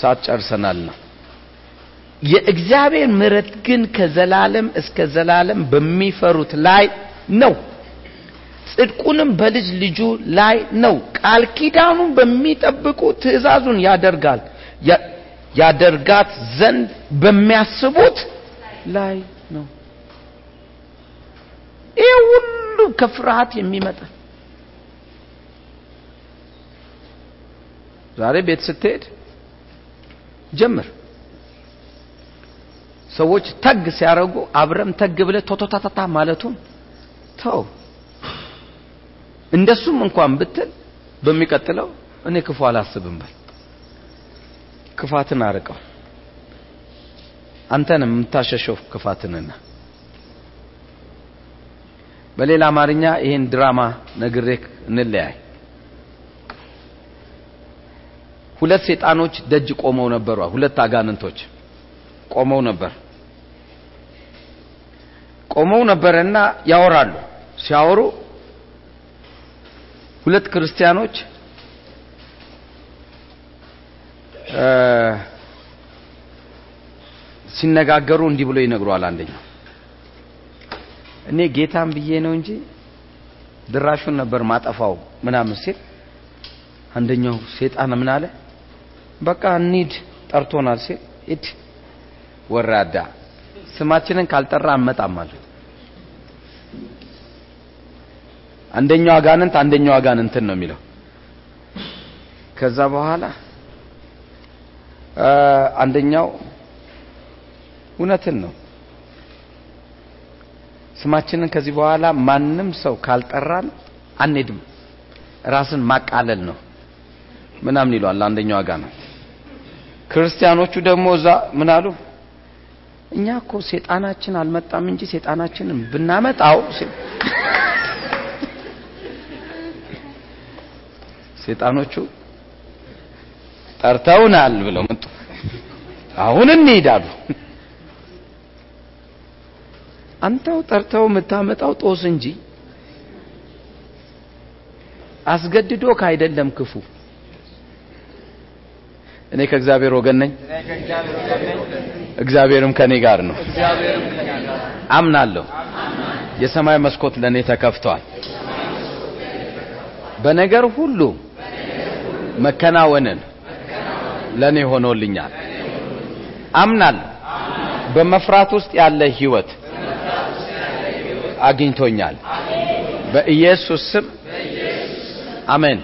S1: ሰዓት ጨርሰናልና። የእግዚአብሔር ምሕረት ግን ከዘላለም እስከ ዘላለም በሚፈሩት ላይ ነው። ጽድቁንም በልጅ ልጁ ላይ ነው። ቃል ኪዳኑን በሚጠብቁ ትእዛዙን ያደርጋል። ያደርጋት ዘንድ በሚያስቡት ላይ ነው። ይህ ሁሉ ከፍርሃት የሚመጣ ዛሬ ቤት ስትሄድ ጀምር። ሰዎች ተግ ሲያረጉ አብረም ተግ ብለ ቶቶታታታ ማለቱን ተው። እንደሱም እንኳን ብትል በሚቀጥለው እኔ ክፉ አላስብም በል። ክፋትን አርቀው። አንተንም የምታሸሸው ክፋትንና በሌላ አማርኛ ይሄን ድራማ ነግሬክ እንለያይ ሁለት ሴጣኖች ደጅ ቆመው ነበሩ። ሁለት አጋንንቶች ቆመው ነበር። ቆመው ነበርና ያወራሉ። ሲያወሩ ሁለት ክርስቲያኖች ሲነጋገሩ እንዲህ ብሎ ይነግሯል። አንደኛው እኔ ጌታን ብዬ ነው እንጂ ድራሹን ነበር ማጠፋው ምናምን ሲል አንደኛው ሴጣን ምን አለ በቃ እንሂድ ጠርቶናል ሲል ሂድ ወራዳ። ስማችንን ካልጠራ አመጣም አለ አንደኛው አጋንንት አንደኛው አጋንንትን ነው የሚለው። ከዛ በኋላ አንደኛው እውነትን ነው። ስማችንን ከዚህ በኋላ ማንም ሰው ካልጠራን አንሄድም። ራስን ማቃለል ነው ምናምን ይሏል አንደኛው አጋንንት ክርስቲያኖቹ ደግሞ እዛ ምን አሉ? እኛ እኮ ሴጣናችን አልመጣም እንጂ ሴጣናችንን ብናመጣው ሴጣኖቹ ጠርተውናል ብለው መጡ። አሁን እንሄዳሉ አንተው ጠርተው የምታመጣው ጦስ እንጂ አስገድዶ ካይደለም ክፉ። እኔ ከእግዚአብሔር ወገን ነኝ፣ እግዚአብሔርም ከኔ ጋር ነው። አምናለሁ። የሰማይ መስኮት ለኔ ተከፍቷል። በነገር ሁሉ መከናወንን ለኔ ሆኖልኛል። አምናለሁ። በመፍራት ውስጥ ያለ ህይወት አግኝቶኛል። በኢየሱስ ስም አሜን።